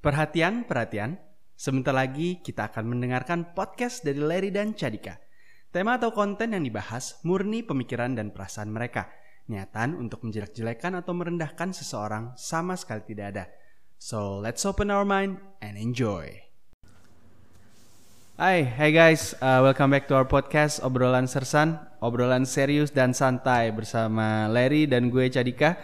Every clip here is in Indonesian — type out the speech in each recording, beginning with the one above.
Perhatian, perhatian. Sebentar lagi kita akan mendengarkan podcast dari Larry dan Cadika. Tema atau konten yang dibahas murni pemikiran dan perasaan mereka. Niatan untuk menjelek-jelekan atau merendahkan seseorang sama sekali tidak ada. So, let's open our mind and enjoy. Hai, hey guys, uh, welcome back to our podcast obrolan sersan, obrolan serius dan santai bersama Larry dan gue Cadika.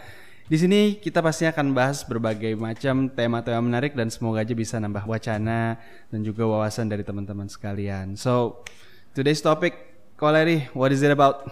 Di sini kita pasti akan bahas berbagai macam tema-tema menarik dan semoga aja bisa nambah wacana dan juga wawasan dari teman-teman sekalian. So, today's topic, Larry, what is it about?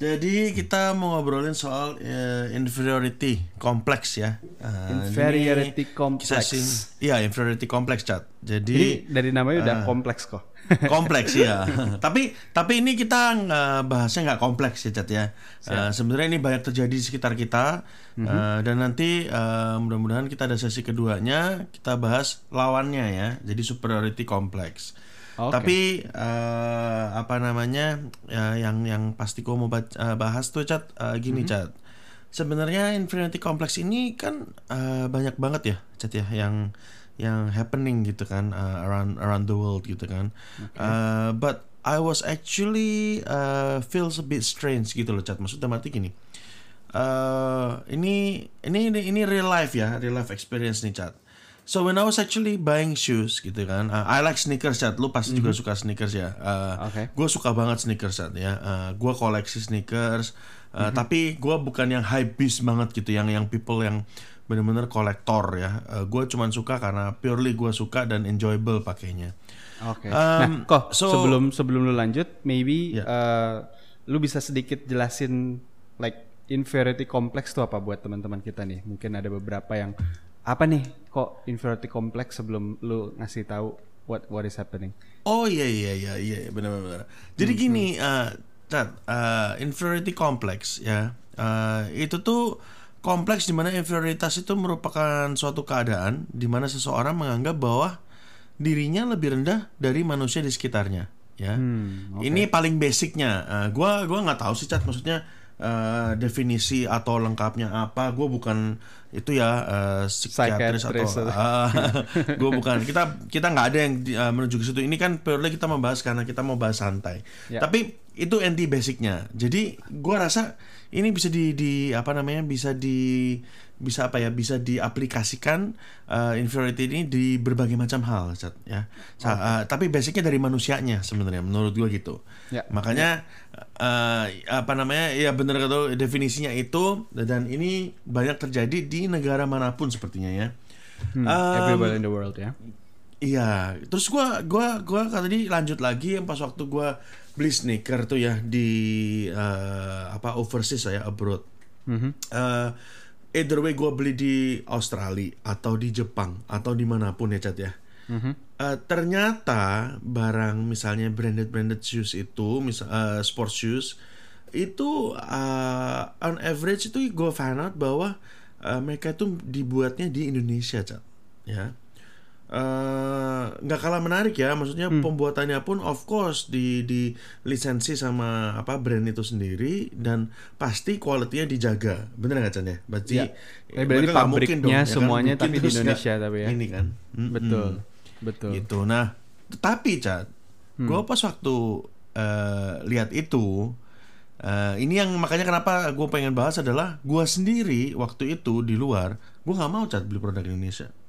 Jadi kita mau ngobrolin soal uh, inferiority kompleks ya. Uh, inferiority kompleks. Iya, inferiority kompleks chat. Jadi, Jadi dari namanya uh, udah kompleks kok. kompleks ya. tapi tapi ini kita nggak bahasnya nggak kompleks ya Cat ya. Uh, Sebenarnya ini banyak terjadi di sekitar kita mm-hmm. uh, dan nanti uh, mudah-mudahan kita ada sesi keduanya kita bahas lawannya ya. Jadi superiority kompleks. Okay. Tapi uh, apa namanya uh, yang yang pasti gue mau uh, bahas tuh Cat uh, gini mm-hmm. Cat. Sebenarnya inferiority kompleks ini kan uh, banyak banget ya Cat ya yang yang happening gitu kan uh, around around the world gitu kan. Okay. Uh, but I was actually uh, feels a bit strange gitu loh chat. Maksudnya mati gini. Uh, ini ini ini ini real life ya, real life experience nih chat. So when I was actually buying shoes gitu kan, uh, I like sneakers chat. Lu pasti mm -hmm. juga suka sneakers ya. Uh, okay. Gue suka banget sneakers chat ya. Uh, gue koleksi sneakers. Uh, mm -hmm. Tapi gue bukan yang high beast banget gitu, yang yang people yang bener-bener kolektor ya. Uh, gue cuman suka karena purely gue suka dan enjoyable pakainya. Oke. Okay. Um, nah, kok so, sebelum sebelum lu lanjut, maybe yeah. Ya. uh, lu bisa sedikit jelasin like inferiority complex tuh apa buat teman-teman kita nih? Mungkin ada beberapa yang apa nih kok inferiority complex sebelum lu ngasih tahu what what is happening? Oh iya iya iya iya benar-benar. Jadi hmm, gini, hmm. Uh, uh, inferiority complex ya. Uh, itu tuh kompleks di mana inferioritas itu merupakan suatu keadaan di mana seseorang menganggap bahwa dirinya lebih rendah dari manusia di sekitarnya ya hmm, okay. ini paling basicnya uh, gua gua nggak tahu sih cat maksudnya uh, definisi atau lengkapnya apa gue bukan itu ya uh, psikiatris atau uh, gue bukan. Kita kita nggak ada yang uh, menuju ke situ. Ini kan purely kita membahas karena kita mau bahas santai. Yeah. tapi itu anti basicnya. Jadi gue rasa ini bisa di, di apa namanya bisa di bisa apa ya bisa diaplikasikan uh, inferiority ini di berbagai macam hal ya okay. uh, tapi basicnya dari manusianya sebenarnya menurut gue gitu ya. makanya uh, apa namanya ya benar kata definisinya itu dan ini banyak terjadi di negara mana pun sepertinya ya hmm, um, everywhere in the world ya Iya, terus gue gua gua tadi lanjut lagi yang pas waktu gue beli sneaker tuh ya di uh, apa overseas saya abroad. Mm-hmm. Uh, either way gue beli di Australia atau di Jepang atau di mana pun ya cat ya. Mm-hmm. Uh, ternyata barang misalnya branded branded shoes itu misal uh, sports shoes itu uh, on average itu gue find out bahwa uh, mereka itu dibuatnya di Indonesia cat ya Eh, nggak uh, kalah menarik ya maksudnya hmm. pembuatannya pun of course di di lisensi sama apa brand itu sendiri dan pasti kualitinya dijaga bener nggak Chan ya berarti ya. Eh, berarti pabriknya dong, ya kan? semuanya kan? tapi di Indonesia tapi ya ini kan hmm, betul betul itu nah tapi Chan hmm. gue pas waktu uh, lihat itu Uh, ini yang makanya kenapa gue pengen bahas adalah gue sendiri waktu itu di luar gue nggak mau cat beli produk Indonesia Ya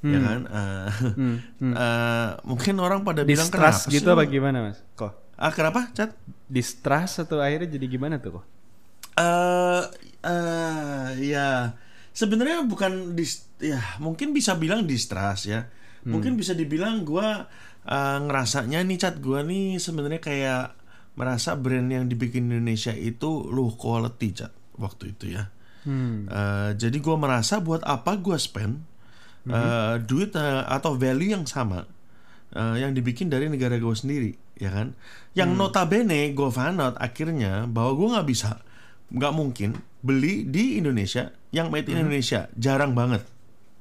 hmm. ya kan uh, hmm. Hmm. Uh, mungkin orang pada bilang kenapa gitu apa gimana mas kok ah kenapa cat distrust atau akhirnya jadi gimana tuh kok uh, uh, ya sebenarnya bukan dis ya mungkin bisa bilang distrust ya hmm. mungkin bisa dibilang gue uh, ngerasanya nih cat gue nih sebenarnya kayak merasa brand yang dibikin Indonesia itu low quality cat waktu itu ya hmm. uh, jadi gue merasa buat apa gue spend mm-hmm. uh, duit uh, atau value yang sama uh, yang dibikin dari negara gue sendiri ya kan yang hmm. notabene gue found out akhirnya bahwa gue nggak bisa nggak mungkin beli di Indonesia yang made in hmm. Indonesia jarang banget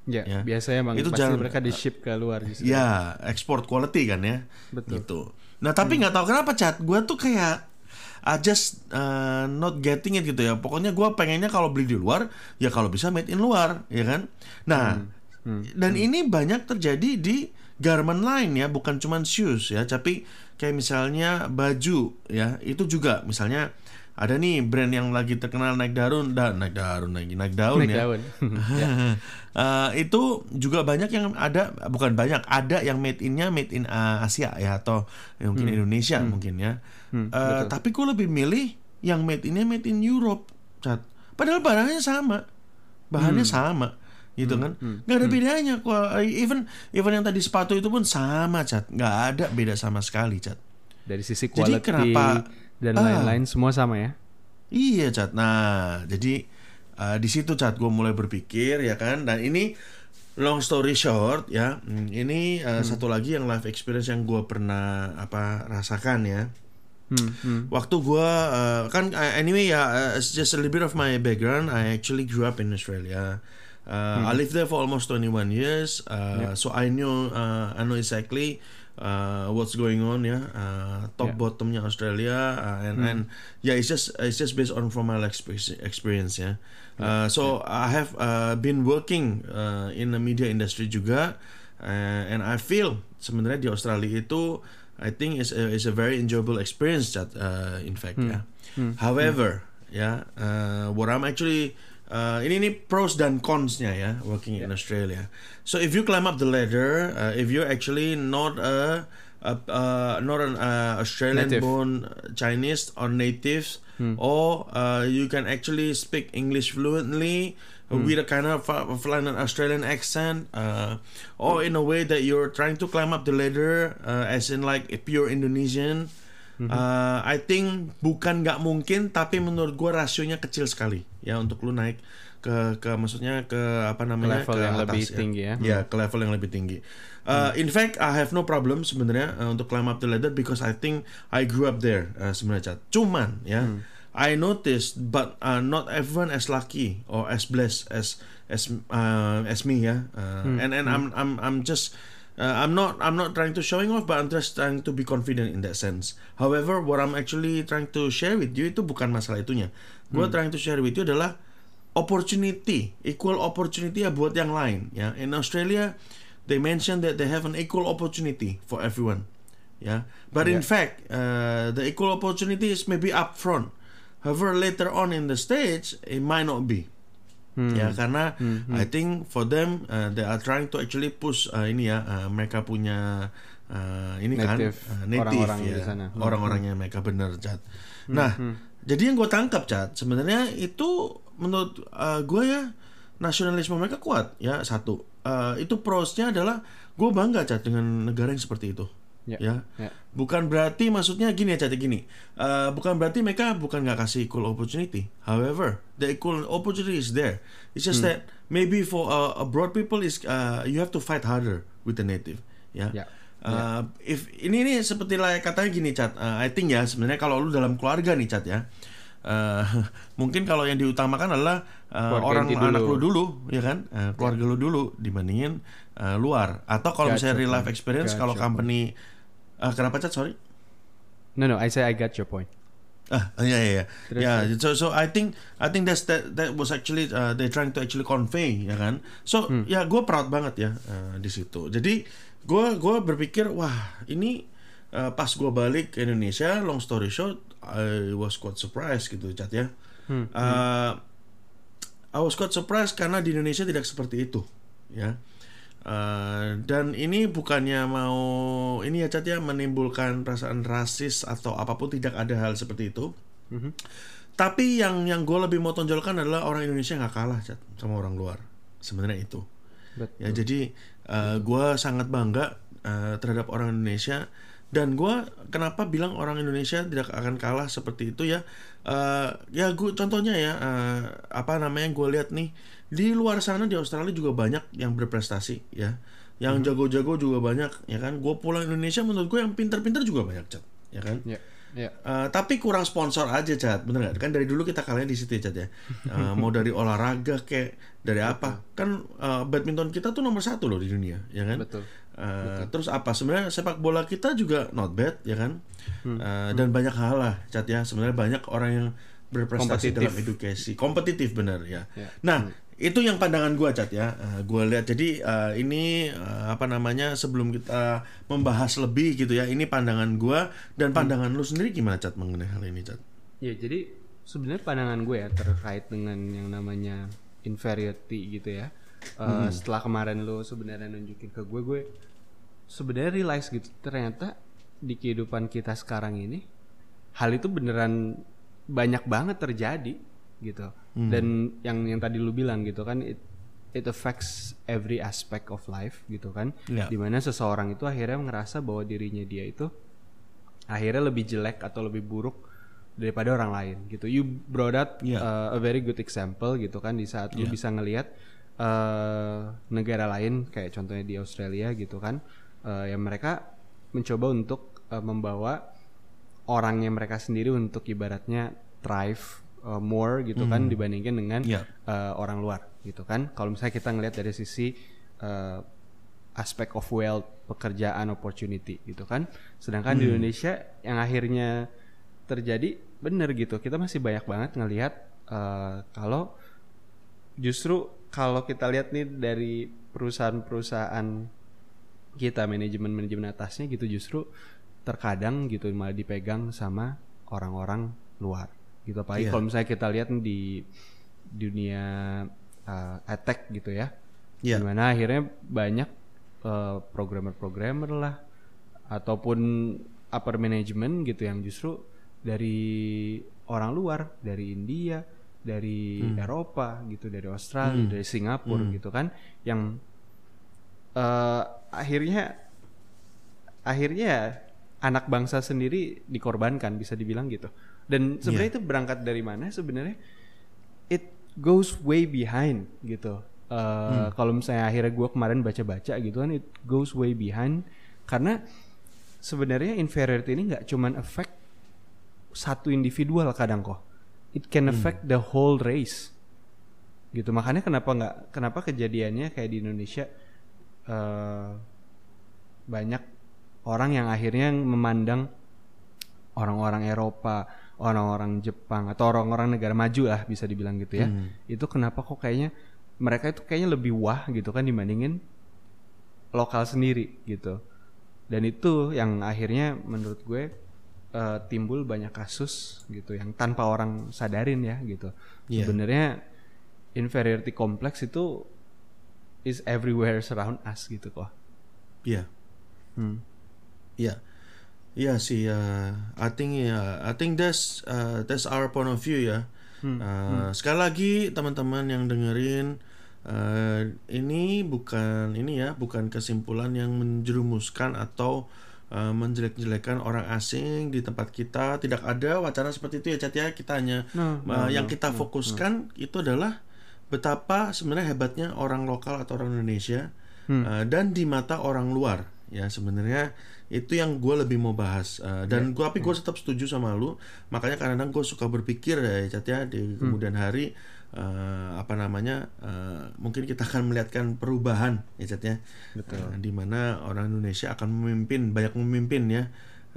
Ya, ya. biasanya emang itu jarang, mereka di ship ke luar gitu. Ya, export quality kan ya. Betul. Gitu. Nah, tapi nggak hmm. tahu kenapa cat, gue tuh kayak I just uh, not getting it gitu ya. Pokoknya gue pengennya kalau beli di luar, ya kalau bisa made in luar, ya kan. Nah, hmm Dan ini banyak terjadi di garment lain ya, bukan cuma shoes ya, tapi kayak misalnya baju ya, itu juga. Misalnya ada nih brand yang lagi terkenal naik daun, da, naik daun lagi, naik daun Naik ya. daun. Eh, itu juga banyak yang ada bukan banyak ada yang made innya made in uh, Asia ya atau ya mungkin Indonesia mungkin ya. Eh, tapi gue lebih milih yang made innya made in Europe Cat. padahal barangnya sama. Bahannya sama gitu kan nggak ada bedanya kok even even yang tadi sepatu itu pun sama cat nggak ada beda sama sekali cat Dari sisi Jadi quality kenapa- dan Ah. lain-lain semua sama ya. Iya cat. Nah jadi uh, di situ cat gue mulai berpikir ya kan. Dan ini long story short ya. hmm, Ini uh, satu lagi yang life experience yang gue pernah apa rasakan ya. Hmm, hmm. Waktu gue uh, kan uh, anyway ya uh, just a little bit of my background. I actually grew up in Australia. Uh, I lived there for almost 21 years. Uh, So I know uh, I know exactly uh, what's going on ya. Uh, top Yeah. bottomnya Australia uh, and and yeah it's just it's just based on from my experience ya. Uh, so I have uh, been working uh, in the media industry juga uh, and I feel sebenarnya di Australia itu I think is a, is a very enjoyable experience that uh, in fact ya. However, ya uh, what I'm actually uh, ini ini pros dan cons-nya ya working in Australia. So if you climb up the ladder, uh, if you're actually not a, a uh, not an uh, Australian Native. born Chinese or natives, or uh, you can actually speak English fluently with a kind of, uh, an Australian accent, uh, or in a way that you're trying to climb up the ladder, uh, as in like a pure Indonesian. Uh, I think bukan nggak mungkin, tapi menurut gua rasionya kecil sekali ya untuk lu naik ke ke maksudnya ke apa namanya level ke yang atas lebih ya. tinggi ya. Ya, ke level yang lebih tinggi. Uh, In fact, I have no problem sebenarnya uh, untuk climb up the ladder because I think I grew up there uh, sebenarnya. Cuman ya, I noticed, but uh, not everyone as lucky or as blessed as as uh, as me ya. Uh, And and I'm I'm I'm just Uh, I'm not I'm not trying to showing off, but I'm just trying to be confident in that sense. However, what I'm actually trying to share with you itu bukan masalah itunya. Gue trying to share with you adalah opportunity, equal opportunity ya buat yang lain. Ya, in Australia, they mention that they have an equal opportunity for everyone. Ya, but in fact, uh, the equal opportunity is maybe upfront. However, later on in the stage, it might not be. Hmm. Ya karena I think for them uh, they are trying to actually push uh, ini ya uh, mereka punya uh, ini Native, kan uh, native orang-orang ya di sana. Hmm, orang-orangnya mereka bener cat. Nah jadi yang gue tangkap cat sebenarnya itu menurut uh, gue ya nasionalisme mereka kuat ya satu Uh, itu prosnya adalah gue bangga cat dengan negara yang seperti itu Ya, ya. Ya. bukan berarti maksudnya gini ya cat gini. Uh, bukan berarti mereka bukan nggak kasih equal opportunity. However the equal opportunity is there. It's just Hmm. that maybe for uh, abroad people is uh, you have to fight harder with the native. Ya. Ya. Uh, if ini nih seperti lah katanya gini cat uh, I think ya sebenarnya kalau lu dalam keluarga nih cat ya uh, mungkin kalau yang diutamakan adalah uh, Keluarga orang anak dulu. lu dulu ya kan? Uh, keluarga lu dulu dibandingin uh, luar. Atau kalau Gotcha, misalnya real life point. experience kalau Gotcha, company uh, kenapa cat sorry No no, I say I got your point. Ah, iya iya iya. Terus, Ya, so so I think I think that's that that was actually uh, they trying to actually convey ya kan. So Hmm. ya gue proud banget ya uh, di situ. Jadi gue gue berpikir wah ini uh, pas gue balik ke Indonesia, long story short, I was quite surprised gitu cat ya. Hmm, Uh, I was quite surprised karena di Indonesia tidak seperti itu ya. Uh, dan ini bukannya mau ini ya cat ya menimbulkan perasaan rasis atau apa pun tidak ada hal seperti itu. Mhm. Tapi yang yang gue lebih mau tonjolkan adalah orang Indonesia nggak kalah cat sama orang luar. Sebenarnya itu. Betul. Ya jadi gue sangat bangga uh, terhadap orang Indonesia dan gue kenapa bilang orang Indonesia tidak akan kalah seperti itu ya? Eh, ya gue contohnya ya eh, apa namanya gue lihat nih di luar sana di Australia juga banyak yang berprestasi ya. Yang jago-jago juga banyak ya kan? Gue pulang Indonesia menurut gue yang pintar-pintar juga banyak cat ya kan? Ya. Ya. Eh, tapi kurang sponsor aja cat bener nggak? Kan dari dulu kita kalahnya di situ ya cat ya. Eh, mau dari olahraga kayak dari apa? Kan eh, badminton kita tuh nomor satu loh di dunia ya kan? Betul. Eh, terus apa? Sebenarnya sepak bola kita juga not bad ya kan? Hmm. Eh, dan banyak hal lah cat ya. Sebenarnya banyak orang yang berprestasi dalam edukasi. Kompetitif bener ya. Ya. nah itu yang pandangan gua cat ya. Uh, gua lihat. Jadi uh, ini uh, apa namanya sebelum kita membahas lebih gitu ya ini pandangan gua dan pandangan lu sendiri gimana cat mengenai hal ini cat Ya jadi sebenarnya pandangan gue ya terkait dengan yang namanya inferiority gitu ya. Uh, Setelah kemarin lo sebenarnya nunjukin ke gue, gue sebenarnya realize gitu ternyata di kehidupan kita sekarang ini hal itu beneran banyak banget terjadi gitu. Dan yang yang tadi lu bilang gitu kan it it affects every aspect of life gitu kan. Ya. Di mana seseorang itu akhirnya ngerasa bahwa dirinya dia itu akhirnya lebih jelek atau lebih buruk daripada orang lain gitu. You brought up Yeah. uh, a very good example gitu kan di saat lu bisa ngelihat uh, negara lain kayak contohnya di Australia gitu kan uh, yang mereka mencoba untuk uh, membawa orangnya mereka sendiri untuk ibaratnya thrive uh, more gitu kan dibandingkan dengan Yeah. uh, orang luar gitu kan. Kalau misalnya kita ngelihat dari sisi uh, aspek of wealth, pekerjaan, opportunity gitu kan. Sedangkan di Indonesia yang akhirnya terjadi bener gitu, kita masih banyak banget ngelihat uh, kalau justru kalau kita lihat nih dari perusahaan-perusahaan kita manajemen-manajemen atasnya gitu justru terkadang gitu malah dipegang sama orang-orang luar gitu apalagi Iya. kalau misalnya kita lihat di dunia uh, attack gitu ya Iya. di mana akhirnya banyak uh, programmer-programmer lah ataupun upper management gitu yang justru dari orang luar dari India dari Eropa gitu dari Australia dari Singapura gitu kan yang eh, akhirnya akhirnya anak bangsa sendiri dikorbankan bisa dibilang gitu. Dan sebenarnya itu berangkat dari mana? Sebenarnya it goes way behind gitu. Eh, kalau misalnya akhirnya gue kemarin baca-baca gitu kan it goes way behind. Karena sebenarnya inferiority ini nggak cuman affect satu individual kadang kok it can affect the whole race. Gitu. Makanya kenapa nggak kenapa kejadiannya kayak di Indonesia eh, banyak orang yang akhirnya memandang orang-orang Eropa orang-orang Jepang atau orang-orang negara maju lah bisa dibilang gitu ya. Itu kenapa kok kayaknya mereka itu kayaknya lebih wah gitu kan dibandingin lokal sendiri gitu. Dan itu yang akhirnya menurut gue eh, timbul banyak kasus gitu yang tanpa orang sadarin ya gitu Iya. sebenarnya inferiority complex itu is everywhere surround us gitu kok Iya. Hmm. Iya. Iya sih ya. I think ya, I think that's uh, that's our point of view ya. Uh, Sekali lagi teman-teman yang dengerin uh, ini bukan ini ya, bukan kesimpulan yang menjerumuskan atau uh, menjelek-jelekan orang asing di tempat kita. Tidak ada wacana seperti itu ya, Cat ya. Kita hanya No, uh, yang kita fokuskan itu adalah betapa sebenarnya hebatnya orang lokal atau orang Indonesia uh, dan di mata orang luar. Ya sebenarnya itu yang gue lebih mau bahas. Uh, dan gue tapi gue tetap setuju sama lu. Makanya kadang-kadang gue suka berpikir ya Cat ya di kemudian hari uh, apa namanya uh, mungkin kita akan melihatkan perubahan ya Cat ya. Uh, di mana orang Indonesia akan memimpin banyak memimpin ya.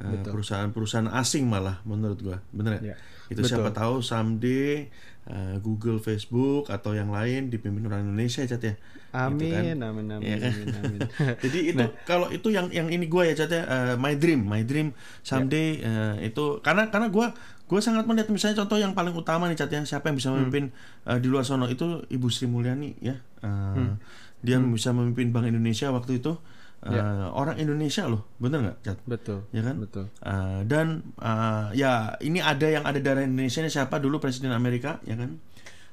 Uh, perusahaan-perusahaan asing malah menurut gue bener ya? Ya, itu siapa tahu someday uh, Google, Facebook atau yang lain dipimpin orang Indonesia Cat ya? Gitu kan. amin amin amin Iya kan? amin amin. Jadi itu kalau itu yang yang ini gue ya Cat ya uh, my dream, my dream someday uh, itu karena karena gue gue sangat melihat misalnya contoh yang paling utama nih Cat ya siapa yang bisa memimpin uh, di luar sono itu Ibu Sri Mulyani ya. Uh, dia bisa memimpin Bank Indonesia waktu itu. Uh, orang Indonesia loh bener nggak Cat? betul. Ya kan? betul. Uh, dan uh, ya ini ada yang ada darah Indonesia siapa? Dulu presiden Amerika ya kan?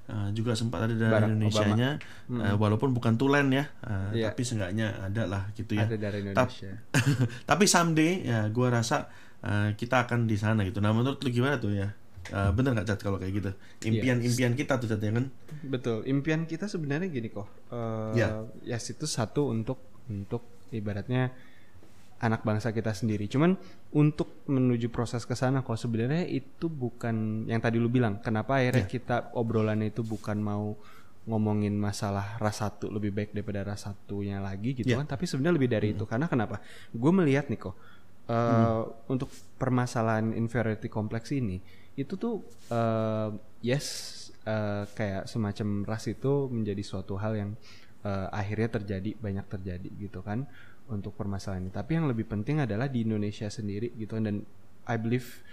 Uh, juga sempat ada darah Barack Indonesia-nya. Uh, walaupun bukan tulen ya. Uh, Iya. tapi seenggaknya ada lah gitu ya. Ada dari Indonesia. tapi someday ya gua rasa uh, kita akan di sana gitu nah menurut lu gimana tuh ya Uh, bener nggak cat kalau kayak gitu impian-impian kita tuh cat ya kan Betul. Impian kita sebenarnya gini kok. Eh Ya. Yes itu satu untuk untuk ibaratnya anak bangsa kita sendiri. Cuman untuk menuju proses ke sana kok sebenarnya itu bukan yang tadi lu bilang. Kenapa akhirnya kita obrolannya itu bukan mau ngomongin masalah ras satu lebih baik daripada ras satunya lagi gitu Ya. kan. Tapi sebenarnya lebih dari itu. Karena kenapa? Gue melihat nih kok uh, untuk permasalahan inferiority complex ini itu tuh uh, yes uh, kayak semacam ras itu menjadi suatu hal yang uh, akhirnya terjadi banyak terjadi gitu kan untuk permasalahan ini. Tapi yang lebih penting adalah di Indonesia sendiri gitu kan. dan I believe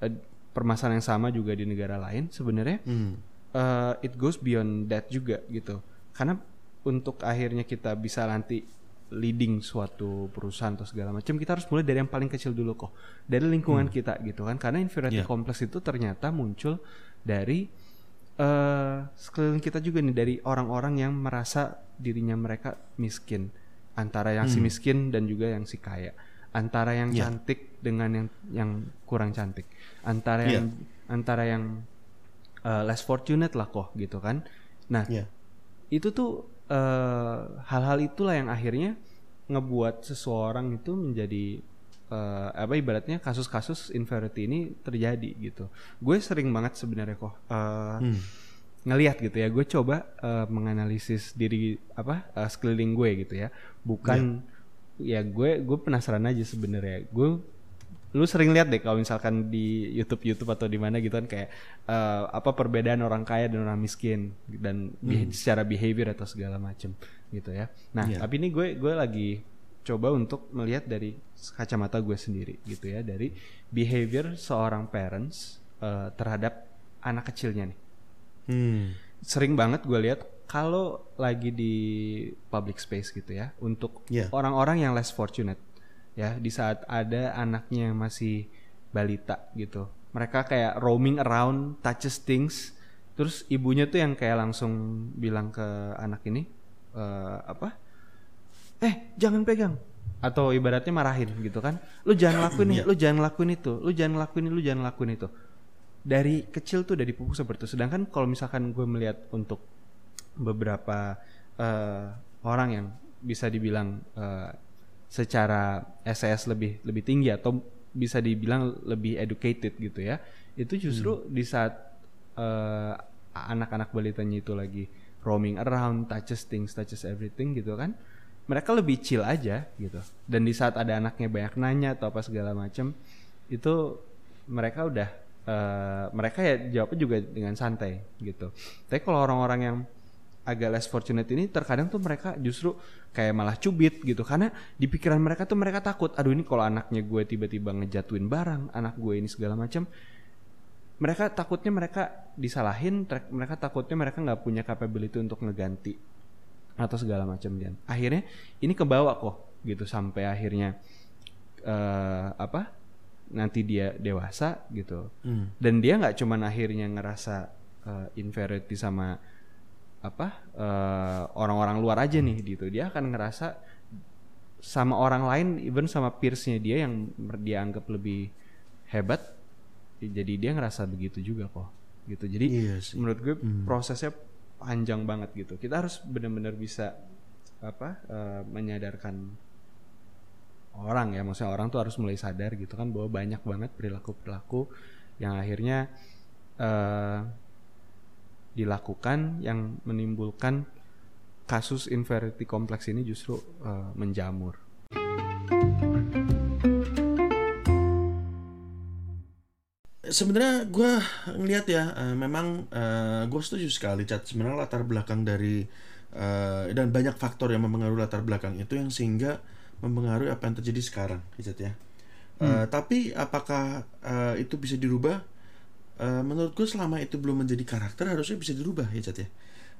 uh, permasalahan yang sama juga di negara lain sebenarnya hmm. uh, it goes beyond that juga gitu. Karena untuk akhirnya kita bisa nanti leading suatu perusahaan atau segala macam kita harus mulai dari yang paling kecil dulu kok dari lingkungan hmm. kita gitu kan karena inferiority yeah. complex itu ternyata muncul dari uh, sekeliling kita juga nih dari orang-orang yang merasa dirinya mereka miskin antara yang hmm. si miskin dan juga yang si kaya antara yang yeah. cantik dengan yang yang kurang cantik antara yeah. yang antara yang uh, less fortunate lah kok gitu kan nah yeah. itu tuh Eh, hal-hal uh, itulah yang akhirnya ngebuat seseorang itu menjadi uh, apa ibaratnya kasus-kasus inferiority ini terjadi gitu. Gue sering banget sebenarnya kok uh, hmm. ngelihat gitu ya. Gue coba uh, menganalisis diri apa uh, sekeliling gue gitu ya. Bukan yeah. ya gue gue penasaran aja sebenarnya. Gue lu sering lihat deh kalau misalkan di YouTube YouTube atau di mana gitu kan kayak uh, apa perbedaan orang kaya dan orang miskin dan hmm. secara behavior atau segala macem gitu ya. Nah yeah. tapi ini gue gue lagi coba untuk melihat dari kacamata gue sendiri gitu ya dari behavior seorang parents uh, terhadap anak kecilnya nih. Hmm. Sering banget gue lihat kalau lagi di public space gitu ya untuk iya. orang-orang yeah. yang less fortunate ya di saat ada anaknya yang masih balita gitu. Mereka kayak roaming around touches things. Terus ibunya tuh yang kayak langsung bilang ke anak ini uh, apa? Eh jangan pegang. Atau ibaratnya marahin gitu kan. Lu jangan lakuin ini iya. lu jangan lakuin itu lu jangan lakuin ini lu jangan lakuin itu. Dari kecil tuh udah dipupuk seperti itu. Sedangkan kalau misalkan gue melihat untuk beberapa uh, orang yang bisa dibilang uh, secara SS lebih lebih tinggi atau bisa dibilang lebih educated gitu ya. Itu justru hmm. di saat uh, anak-anak balitanya itu lagi roaming around touches things touches everything gitu kan mereka lebih chill aja gitu. Dan di saat ada anaknya banyak nanya atau apa segala macam itu mereka udah uh, mereka ya jawabnya juga dengan santai gitu. Tapi kalau orang-orang yang agak less fortunate ini terkadang tuh mereka justru kayak malah cubit gitu. Karena di pikiran mereka tuh mereka takut aduh ini kalau anaknya gue tiba-tiba ngejatuhin barang anak gue ini segala macam mereka takutnya mereka disalahin mereka takutnya mereka nggak punya capability untuk ngeganti atau segala macam dan akhirnya ini kebawa kok gitu sampai akhirnya uh, apa nanti dia dewasa gitu. Hmm. dan dia nggak cuman akhirnya ngerasa uh, inferiority sama apa orang eh, orang-orang luar aja nih gitu. Dia akan ngerasa sama orang lain even sama peersnya dia yang dia anggap lebih hebat jadi dia ngerasa begitu juga kok gitu. Jadi iya menurut gue hmm. prosesnya panjang banget gitu. Kita harus benar-benar bisa apa uh, menyadarkan orang ya. Maksudnya orang tuh harus mulai sadar gitu kan bahwa banyak banget perilaku perilaku yang akhirnya uh, dilakukan yang menimbulkan kasus inferiority kompleks ini justru uh, menjamur. Sebenarnya gue ngeliat ya, uh, memang uh, gue setuju sekali cat. Sebenarnya latar belakang dari uh, dan banyak faktor yang mempengaruhi latar belakang itu yang sehingga mempengaruhi apa yang terjadi sekarang, cat ya. Hmm. Uh, tapi apakah uh, itu bisa dirubah? Uh, menurut gue selama itu belum menjadi karakter harusnya bisa dirubah ya Cat ya.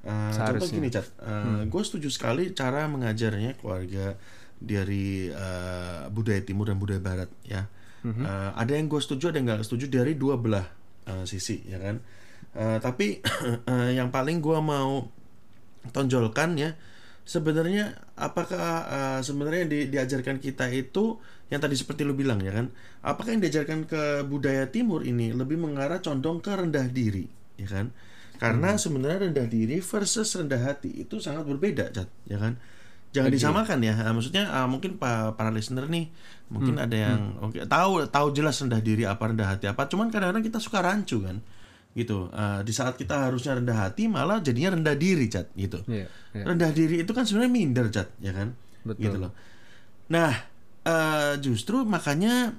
Uh, contoh gini Cat uh, hmm. gue setuju sekali cara mengajarnya keluarga dari uh, budaya timur dan budaya barat ya. Hmm. uh, ada yang gue setuju ada yang nggak setuju dari dua belah uh, sisi ya kan? Uh, tapi uh, yang paling gue mau tonjolkan ya sebenarnya apakah uh, sebenarnya di, diajarkan kita itu yang tadi seperti lu bilang ya kan apakah yang diajarkan ke budaya timur ini lebih mengarah condong ke rendah diri ya kan karena hmm. sebenarnya rendah diri versus rendah hati itu sangat berbeda ya kan jangan okay. disamakan ya uh, maksudnya uh, mungkin para, para listener nih mungkin hmm. ada yang hmm. okay, tahu tahu jelas rendah diri apa rendah hati apa cuman kadang-kadang kita suka rancu kan gitu. Uh, di saat kita harusnya rendah hati malah jadinya rendah diri cat gitu. Yeah, yeah. rendah diri itu kan sebenarnya minder cat ya kan? Betul. gitu loh. Nah eh, justru makanya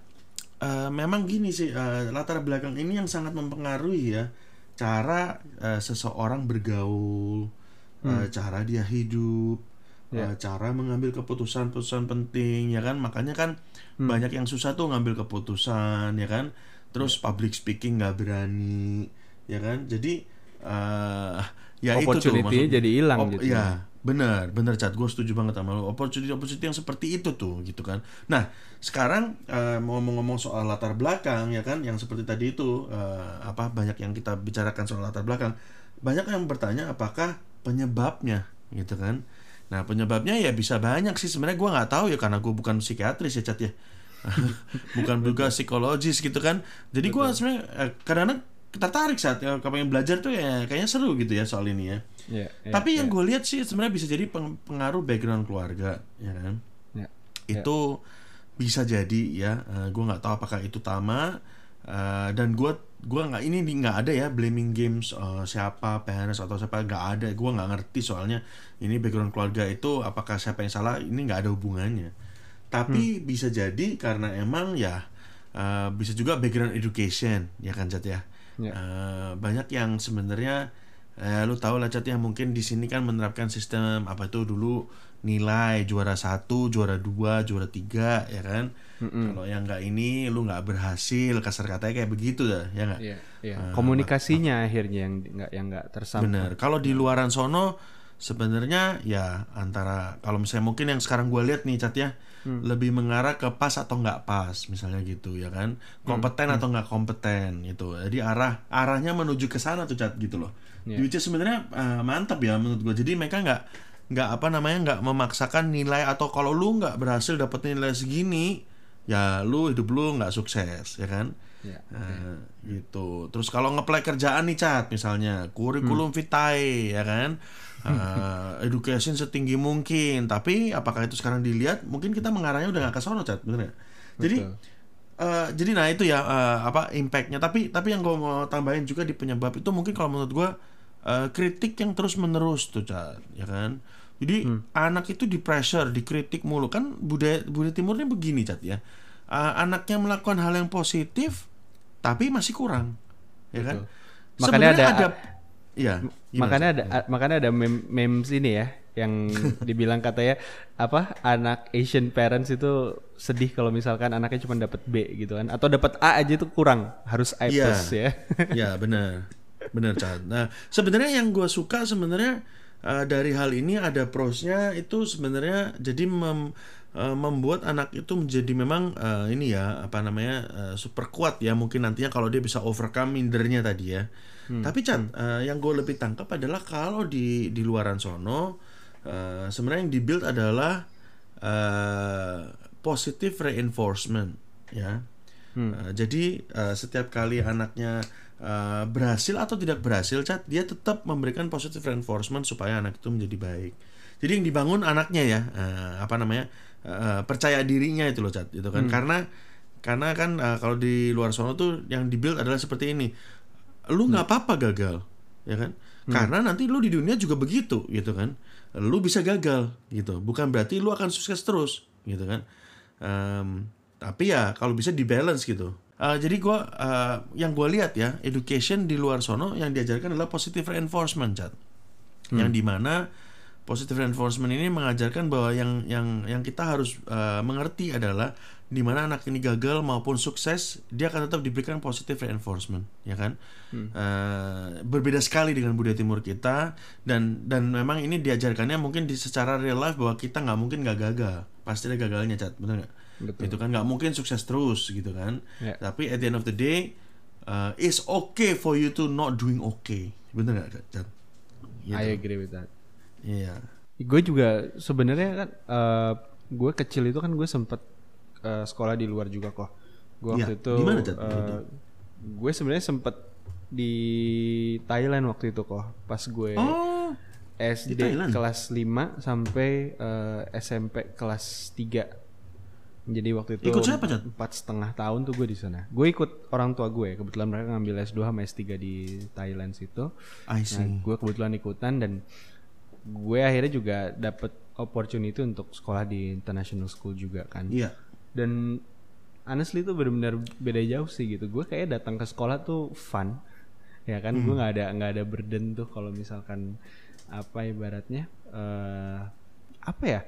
eh, memang gini sih eh, latar belakang ini yang sangat mempengaruhi ya cara eh, seseorang bergaul, eh, cara dia hidup, eh, cara mengambil keputusan-keputusan penting ya kan? Makanya kan banyak yang susah tuh ngambil keputusan ya kan? Terus public speaking nggak berani ya kan? Jadi eh ya itu tuh Opportunity-nya maksud- jadi hilang Op- gitu ya. benar benar cat gue setuju banget sama lo opportunity opportunity yang seperti itu tuh gitu kan. Nah sekarang eh, mau ngomong-ngomong soal latar belakang ya kan? Yang seperti tadi itu eh, apa banyak yang kita bicarakan soal latar belakang. Banyak yang bertanya apakah penyebabnya gitu kan? Nah penyebabnya ya bisa banyak sih. Sebenarnya gue nggak tahu ya karena gue bukan psikiatris ya cat ya. Bukan juga psikologis gitu kan? Jadi gue sebenarnya eh, kadang-kadang tertarik saat ya, pengen belajar tuh ya kayaknya seru gitu ya soal ini ya Iya, iya, tapi yang iya. gue lihat sih sebenarnya bisa jadi peng- pengaruh background keluarga, ya kan? Iya. Itu bisa jadi ya. gue nggak tahu apakah itu tama. eh, dan gue gua nggak ini nggak ada ya blaming games eh, siapa parents atau siapa nggak ada. Gue nggak ngerti soalnya ini background keluarga itu apakah siapa yang salah ini nggak ada hubungannya. Tapi bisa jadi karena emang ya eh, bisa juga background education ya kan Jat ya. Ya. Eh, banyak yang sebenarnya eh, lu tahu lah Cat ya mungkin di sini kan menerapkan sistem apa itu dulu nilai juara satu juara dua juara tiga ya kan kalau yang nggak ini lu nggak berhasil kasar katanya kayak begitu dah ya nggak Iya, iya. Eh, Komunikasinya akhirnya yang nggak yang nggak tersampaikan. bener kalau di luaran sono sebenarnya ya antara kalau misalnya mungkin yang sekarang gue lihat nih Cat ya lebih mengarah ke pas atau nggak pas misalnya gitu ya kan? Kompeten atau nggak kompeten gitu. Jadi arah arahnya menuju ke sana tuh Cat gitu loh. Iya. which is sebenarnya eh, mantap ya menurut gue jadi mereka nggak nggak apa namanya nggak memaksakan nilai atau kalau lu nggak berhasil dapet nilai segini ya lu hidup lu nggak sukses ya kan? Iya. Nah, gitu. Terus kalau ngeplay kerjaan nih cat misalnya kurikulum vitae ya kan, Eh, education setinggi mungkin. Tapi apakah itu sekarang dilihat? Mungkin kita mengarahnya udah nggak ke sono cat, bener? Jadi Betul. eh, jadi nah itu ya eh, apa impactnya. Tapi tapi yang gue mau tambahin juga di penyebab itu mungkin kalau menurut gue eh, kritik yang terus menerus tuh cat, ya kan. Jadi anak itu di pressure, dikritik mulu kan budaya budaya timurnya begini cat ya. Eh, anaknya melakukan hal yang positif tapi masih kurang, ya kan. Betul. Makanya Sebenarnya ada- Iya. makanya ada a- makanya ada mem memes ini ya yang dibilang katanya apa anak Asian parents itu sedih kalau misalkan anaknya cuma dapat B gitu kan atau dapat A aja itu kurang harus A Iya. plus ya. ya benar benar Chan. Nah sebenarnya yang gue suka sebenarnya uh, dari hal ini ada prosnya itu sebenarnya jadi mem- uh, membuat anak itu menjadi memang uh, ini ya apa namanya uh, super kuat ya mungkin nantinya kalau dia bisa overcome mindernya tadi ya. Tapi Chan, uh, yang gue lebih tangkap adalah kalau di di luaran sono uh, sebenarnya yang dibuild adalah uh, positive reinforcement ya. Uh, jadi uh, setiap kali anaknya uh, berhasil atau tidak berhasil, cat dia tetap memberikan positive reinforcement supaya anak itu menjadi baik. Jadi yang dibangun anaknya ya, uh, apa namanya uh, percaya dirinya itu loh, cat, gitu kan? Karena karena kan uh, kalau di luar sono tuh yang dibuild adalah seperti ini, lu nggak apa-apa gagal, ya kan? Karena nanti lu di dunia juga begitu, gitu kan? Lu bisa gagal, gitu. Bukan berarti lu akan sukses terus, gitu kan? Em, tapi ya kalau bisa di balance gitu Eh, jadi gua eh, yang gua lihat ya education di luar sono yang diajarkan adalah positive reinforcement Chat. yang di mana positive reinforcement ini mengajarkan bahwa yang yang yang kita harus eh, mengerti adalah di mana anak ini gagal maupun sukses dia akan tetap diberikan positive reinforcement ya kan Eh, berbeda sekali dengan budaya timur kita dan dan memang ini diajarkannya mungkin di secara real life bahwa kita nggak mungkin nggak gagal pasti ada gagalnya cat benar nggak Betul. itu kan nggak mungkin sukses terus gitu kan Ya. tapi at the end of the day uh, it's okay for you to not doing okay bener nggak cat Gitu. I agree with that. Iya Gue juga sebenarnya kan eh, gue kecil itu kan gue sempet eh, sekolah di luar juga kok. Gue Iya, waktu itu Cat? eh, gue sebenarnya sempet di Thailand waktu itu kok. Pas gue oh SD kelas 5 sampai eh, SMP kelas 3. Jadi waktu itu Ikut siapa, Cat? empat setengah tahun tuh gue di sana. Gue ikut orang tua gue. Kebetulan mereka ngambil S2 sama S3 di Thailand situ. I Nah, gue kebetulan ikutan dan gue akhirnya juga dapet opportunity untuk sekolah di international school juga kan. iya. Dan honestly itu benar-benar beda jauh sih gitu. Gue kayak datang ke sekolah tuh fun ya kan? Gue nggak ada nggak ada burden tuh kalau misalkan apa ibaratnya eh apa ya?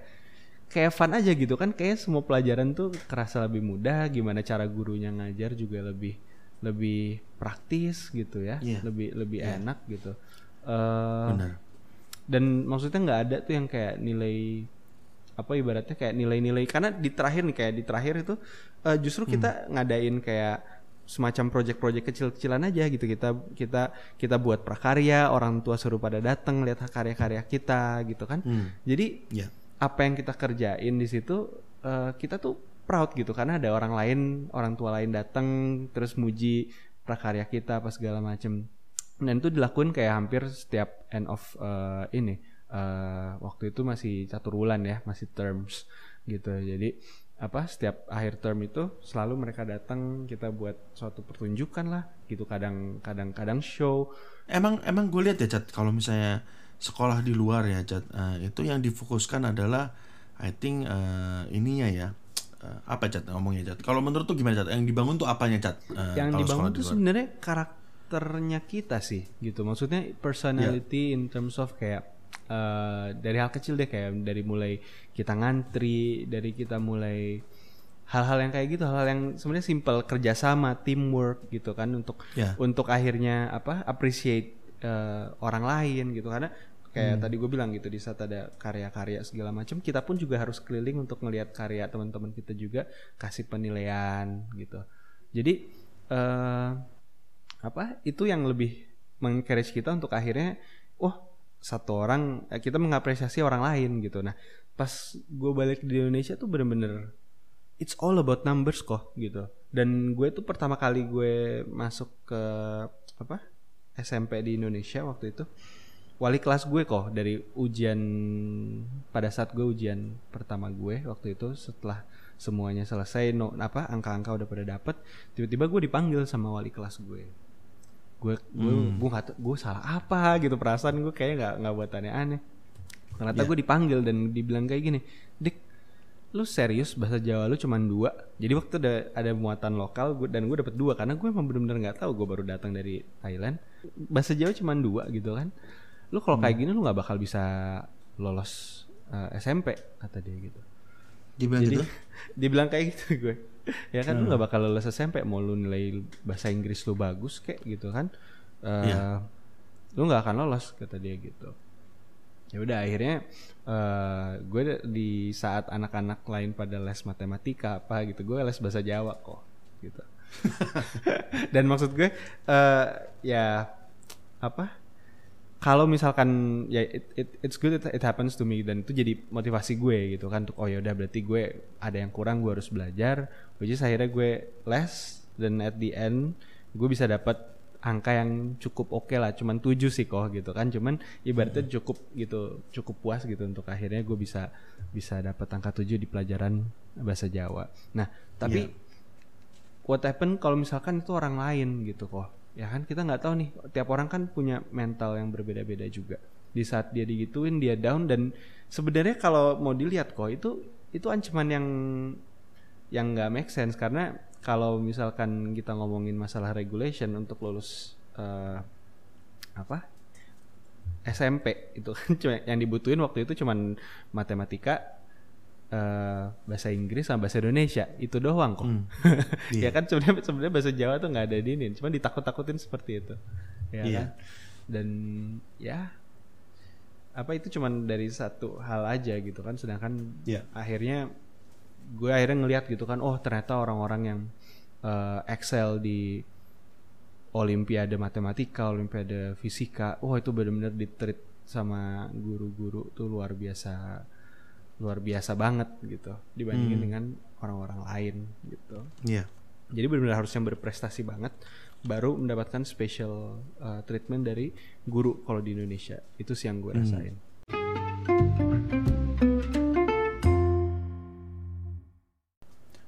Kayak fun aja gitu kan? Kayak semua pelajaran tuh kerasa lebih mudah gimana cara gurunya ngajar juga lebih lebih praktis gitu ya. Iya. lebih lebih enak gitu. Eh Benar. Dan maksudnya nggak ada tuh yang kayak nilai apa ibaratnya kayak nilai-nilai. Karena di terakhir nih kayak di terakhir itu eh, justru kita ngadain kayak semacam project-project kecil-kecilan aja gitu. Kita kita kita buat prakarya orang tua suruh pada datang lihat karya-karya kita gitu kan. Hmm. jadi Ya. apa yang kita kerjain di situ eh, kita tuh proud gitu. Karena ada orang lain orang tua lain datang terus muji prakarya kita apa segala macem dan itu dilakuin kayak hampir setiap end of eh, ini eh, waktu itu masih catur bulan ya masih terms gitu jadi apa setiap akhir term itu selalu mereka datang kita buat suatu pertunjukan lah gitu kadang kadang kadang show Emang emang gue lihat ya Cat kalau misalnya sekolah di luar ya Cat eh, itu yang difokuskan adalah I think eh, ininya ya Eh, apa Cat ngomongnya Cat. Kalau menurut tuh gimana Cat? Yang dibangun tuh apanya Cat? Eh, yang dibangun di tuh luar? Karakternya kita sih gitu. Maksudnya personality in terms of kayak eh, dari hal kecil deh kayak dari mulai kita ngantri dari kita mulai hal-hal yang kayak gitu hal-hal yang sebenarnya simple kerjasama teamwork gitu kan untuk Ya. untuk akhirnya apa appreciate eh, orang lain gitu. Karena kayak tadi gue bilang gitu di saat ada karya-karya segala macam kita pun juga harus keliling untuk ngelihat karya teman-teman kita juga kasih penilaian gitu. Jadi eh apa itu yang lebih mengencourage kita untuk akhirnya wah satu orang eh, kita mengapresiasi orang lain gitu. Nah pas gue balik di Indonesia tuh bener-bener it's all about numbers kok gitu. Dan gue tuh pertama kali gue masuk ke apa SMP di Indonesia waktu itu wali kelas gue kok dari ujian pada saat gue ujian pertama gue waktu itu setelah semuanya selesai no apa angka-angka udah pada dapet tiba-tiba gue dipanggil sama wali kelas gue gue gue gue nggak tahu- gue salah apa gitu perasaan gue kayak nggak nggak buat aneh-aneh ternyata gue dipanggil dan dibilang kayak gini dik lu serius bahasa Jawa lu cuman dua? Jadi waktu ada ada muatan lokal gue dan gue dapet dua karena gue emang bener-bener nggak tahu gue baru datang dari Thailand. Bahasa Jawa cuman dua gitu kan. Lu kalau kayak gini lu nggak bakal bisa lolos eh, SMP kata dia gitu. Dibilang jadi gitu? dibilang kayak gitu gue ya kan lu nggak bakal lulus SMP mau lu nilai bahasa Inggris lu bagus kayak gitu kan? Eh, Iya. lu nggak akan lolos kata dia gitu. Ya udah akhirnya eh gue di saat anak-anak lain pada les matematika apa gitu gue les bahasa Jawa kok gitu. Dan maksud gue eh ya apa kalau misalkan ya it, it- it's good it, it happens to me dan itu jadi motivasi gue gitu kan untuk oh ya udah berarti gue ada yang kurang gue harus belajar which is akhirnya gue les dan at the end gue bisa dapat angka yang cukup oke lah cuman tujuh sih kok gitu kan cuman ibaratnya cukup gitu cukup puas gitu untuk akhirnya gue bisa bisa dapat angka tujuh di pelajaran bahasa Jawa. Nah tapi what happen kalau misalkan itu orang lain gitu kok ya kan kita nggak tahu nih tiap orang kan punya mental yang berbeda-beda juga. Di saat dia digituin dia down dan sebenarnya kalau mau dilihat kok itu itu ancaman yang yang nggak make sense. Karena kalau misalkan kita ngomongin masalah regulation untuk lulus eh, apa SMP itu kan yang dibutuhin waktu itu cuman matematika eh, bahasa Inggris sama bahasa Indonesia. Itu doang kok. Ya kan sebenarnya sebenarnya bahasa Jawa tuh nggak ada di ini. Cuma ditakut-takutin seperti itu. Ya Iya. kan? Dan ya apa itu cuman dari satu hal aja gitu kan. Sedangkan Iya. akhirnya gue akhirnya ngelihat gitu kan oh ternyata orang-orang yang eh, excel di olimpiade matematika olimpiade fisika oh itu benar-benar ditreat sama guru-guru tuh luar biasa luar biasa banget gitu dibandingin dengan orang-orang lain gitu Iya. jadi benar-benar harus yang berprestasi banget baru mendapatkan special uh, treatment dari guru kalau di Indonesia itu sih yang gue rasain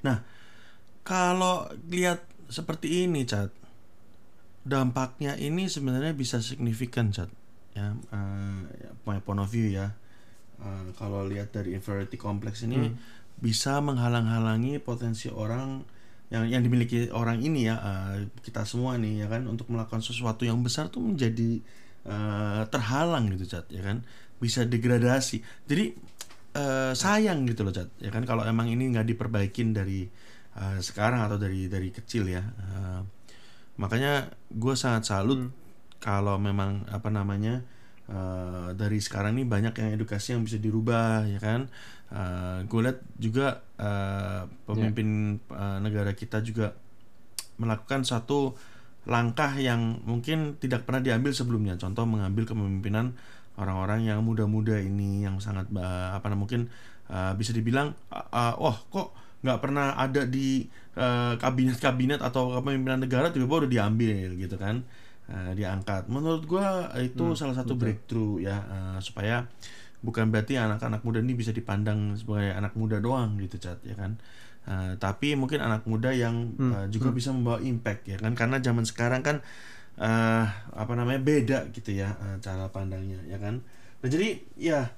Nah, kalau lihat seperti ini, Cat, dampaknya ini sebenarnya bisa signifikan, Cat. Ya, eh, my point of view ya. Eh, kalau lihat dari inferiority complex ini bisa menghalang-halangi potensi orang yang yang dimiliki orang ini ya uh, kita semua nih ya kan? Untuk melakukan sesuatu yang besar tuh menjadi uh, terhalang gitu cat ya kan? Bisa degradasi. Jadi uh, sayang gitu loh cat ya kan? Kalau emang ini nggak diperbaikin dari uh, sekarang atau dari dari kecil ya uh, makanya gue sangat salut hmm. kalau memang apa namanya uh, dari sekarang ini banyak yang edukasi yang bisa dirubah ya kan uh, gue lihat juga uh, pemimpin yeah. uh, negara kita juga melakukan satu langkah yang mungkin tidak pernah diambil sebelumnya contoh mengambil kepemimpinan orang-orang yang muda-muda ini yang sangat uh, apa namanya mungkin uh, bisa dibilang uh, uh, oh kok nggak pernah ada di kabinet-kabinet uh, atau kepemimpinan negara tiba-tiba udah diambil gitu kan uh, diangkat menurut gue itu hmm, salah satu betul. breakthrough ya uh, supaya bukan berarti anak-anak muda ini bisa dipandang sebagai anak muda doang gitu cat ya kan uh, tapi mungkin anak muda yang hmm. uh, juga hmm. bisa membawa impact ya kan karena zaman sekarang kan uh, apa namanya beda gitu ya uh, cara pandangnya ya kan nah jadi ya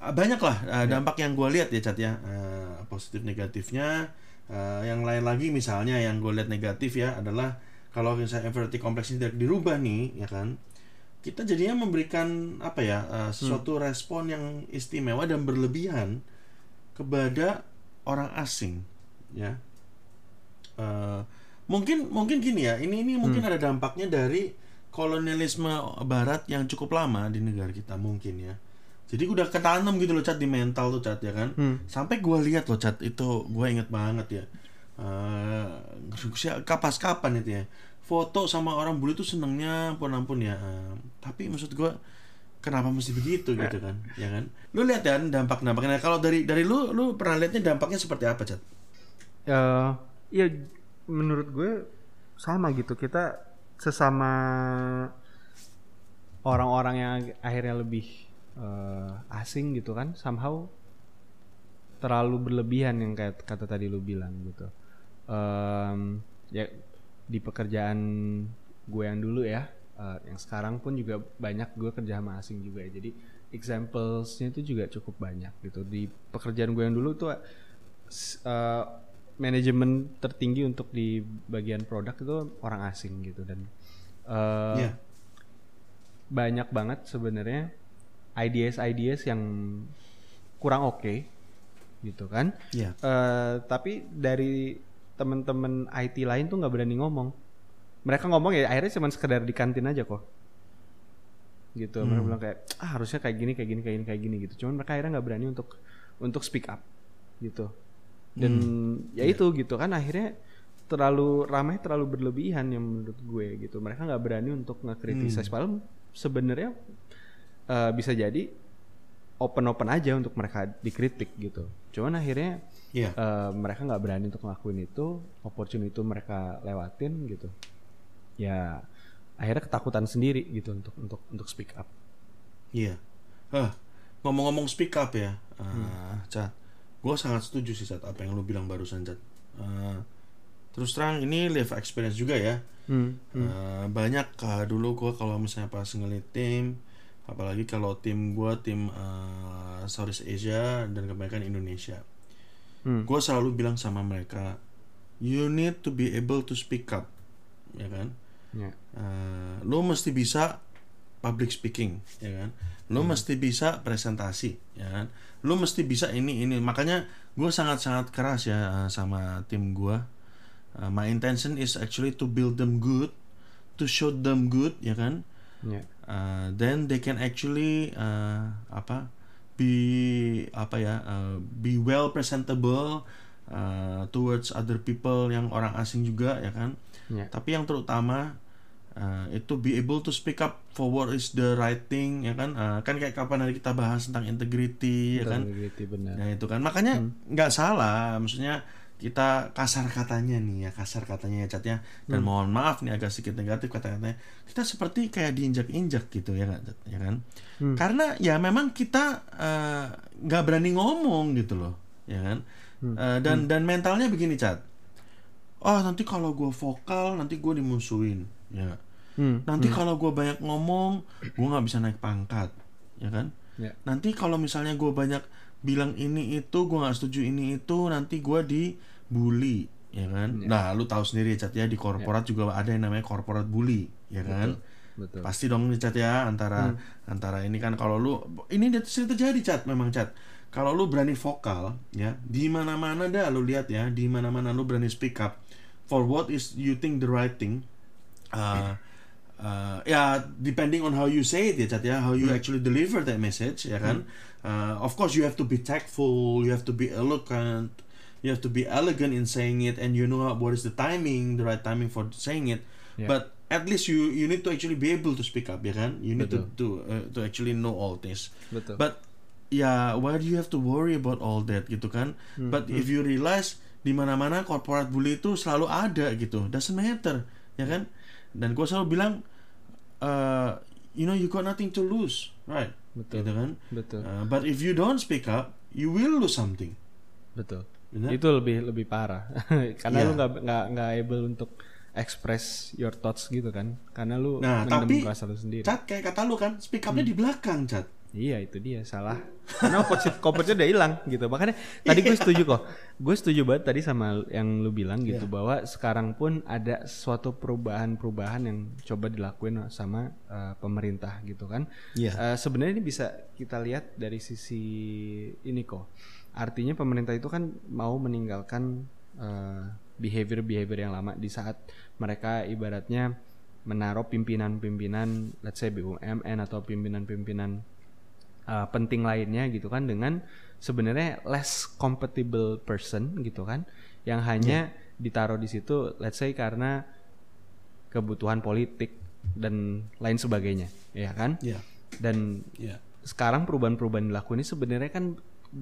banyak lah uh, dampak yang gue lihat ya cat ya uh, positif negatifnya uh, yang lain lagi misalnya yang gue lihat negatif ya adalah kalau misalnya inverted kompleks ini tidak dirubah nih ya kan kita jadinya memberikan apa ya uh, sesuatu hmm. respon yang istimewa dan berlebihan kepada orang asing ya uh, mungkin mungkin gini ya ini ini mungkin hmm. ada dampaknya dari kolonialisme barat yang cukup lama di negara kita mungkin ya jadi udah ketanam gitu loh cat di mental tuh cat ya kan hmm. sampai gue lihat loh cat itu gue inget banget ya uh, kapas kapan itu ya. Foto sama orang bule tuh senengnya ampun ampun ya uh, tapi maksud gue kenapa mesti begitu gitu kan ya kan? Lu lihat ya dampak dampaknya kalau dari dari lu lu pernah lihatnya dampaknya seperti apa cat uh, ya menurut gue sama gitu. Kita sesama orang-orang yang akhirnya lebih uh, asing gitu kan somehow terlalu berlebihan yang kayak kata tadi lu bilang gitu um, ya di pekerjaan gue yang dulu ya uh, yang sekarang pun juga banyak gue kerja sama asing juga ya jadi examplesnya itu juga cukup banyak gitu di pekerjaan gue yang dulu tuh uh, manajemen tertinggi untuk di bagian produk itu orang asing gitu dan uh, yeah. banyak banget sebenarnya ideas ideas yang kurang oke okay, gitu kan yeah. uh, tapi dari temen-temen IT lain tuh nggak berani ngomong mereka ngomong ya akhirnya cuma sekedar di kantin aja kok gitu hmm. mereka bilang kayak ah harusnya kayak gini kayak gini kayak gini kayak gini gitu cuman mereka akhirnya nggak berani untuk untuk speak up gitu dan hmm. ya yeah. itu gitu kan akhirnya terlalu ramai terlalu berlebihan yang menurut gue gitu mereka nggak berani untuk ngekritis hmm. padahal sebenarnya uh, bisa jadi open open aja untuk mereka dikritik gitu cuman akhirnya yeah. Iya. uh, mereka nggak berani untuk ngelakuin itu opportunity itu mereka lewatin gitu ya akhirnya ketakutan sendiri gitu untuk untuk untuk speak up iya yeah. uh, ngomong-ngomong speak up ya uh, hmm. Cat gue sangat setuju sih saat apa yang lu bilang barusan Cat uh, terus terang ini live experience juga ya hmm. Hmm. Uh, banyak uh, dulu gue kalau misalnya pas ngelit tim apalagi kalau tim gue tim uh, Southeast Asia dan kebanyakan Indonesia hmm. gue selalu bilang sama mereka you need to be able to speak up ya kan yeah. Ya. uh, lo mesti bisa public speaking ya kan lo hmm. mesti bisa presentasi ya kan lo mesti bisa ini ini makanya gue sangat sangat keras ya uh, sama tim gue uh, my intention is actually to build them good to show them good ya kan yeah. uh, then they can actually uh, apa be apa ya uh, be well presentable uh, towards other people yang orang asing juga ya kan yeah. tapi yang terutama uh, itu be able to speak up for what is the right thing ya kan uh, kan kayak kapan hari kita bahas tentang integrity ya kan integrity benar. nah itu kan makanya hmm. nggak hmm. salah maksudnya kita kasar katanya nih ya kasar katanya ya catnya dan hmm. mohon maaf nih agak sedikit negatif kata-katanya kita seperti kayak diinjak-injak gitu ya kan ya kan hmm. karena ya memang kita eh, nggak uh, berani ngomong gitu loh ya kan hmm. uh, dan hmm. dan mentalnya begini cat oh nanti kalau gue vokal nanti gue dimusuhin ya hmm. nanti hmm. kalau gue banyak ngomong gue nggak bisa naik pangkat ya kan yeah. nanti kalau misalnya gue banyak bilang ini itu gue nggak setuju ini itu nanti gue dibully ya kan? Nah lu tahu sendiri Cat ya di korporat juga ada yang namanya korporat bully ya kan? Betul. pasti dong nih Cat ya antara antara ini kan kalau lu ini sering terjadi Cat memang Cat kalau lu berani vokal ya di mana mana dah lu lihat ya di mana mana lu berani speak up for what is you think the right thing uh, uh, ya depending on how you say it ya Cat ya how you actually deliver that message ya kan Uh, of course you have to be tactful you have to be eloquent you have to be elegant in saying it and you know how- what is the timing the right timing for saying it. Yeah. but at least you you need to actually be able to speak up ya kan you need to to uh, to actually know all this. Betul. but ya why do you have to worry about all that gitu kan? But if you realize di mana mana corporate bully itu selalu ada gitu. Doesn't matter ya kan? Dan gue selalu bilang uh, you know you got nothing to lose right Betul. gitu kan Betul. Uh, but if you don't speak up you will lose something Betul. Benar? Itu lebih lebih parah. Karena Iya. lu nggak nggak nggak able untuk express your thoughts gitu kan. Karena lu Nah, tapi lu sendiri. Cat kayak kata lu kan speak upnya di belakang Cat Iya itu dia salah. Karena opposite opposite udah hilang gitu. Makanya tadi gue setuju kok. Gue setuju banget tadi sama yang lu bilang gitu bahwa sekarang pun ada suatu perubahan-perubahan yang coba dilakuin sama uh, pemerintah gitu kan. Iya. Uh, Sebenarnya ini bisa kita lihat dari sisi ini kok. Artinya pemerintah itu kan mau meninggalkan uh, behavior-behavior yang lama di saat mereka ibaratnya menaruh pimpinan-pimpinan let's say BUMN atau pimpinan-pimpinan uh, penting lainnya gitu kan dengan sebenarnya less compatible person gitu kan yang hanya ditaruh di situ let's say karena kebutuhan politik dan lain sebagainya ya kan Iya. dan Iya. sekarang perubahan-perubahan dilakukan ini sebenarnya kan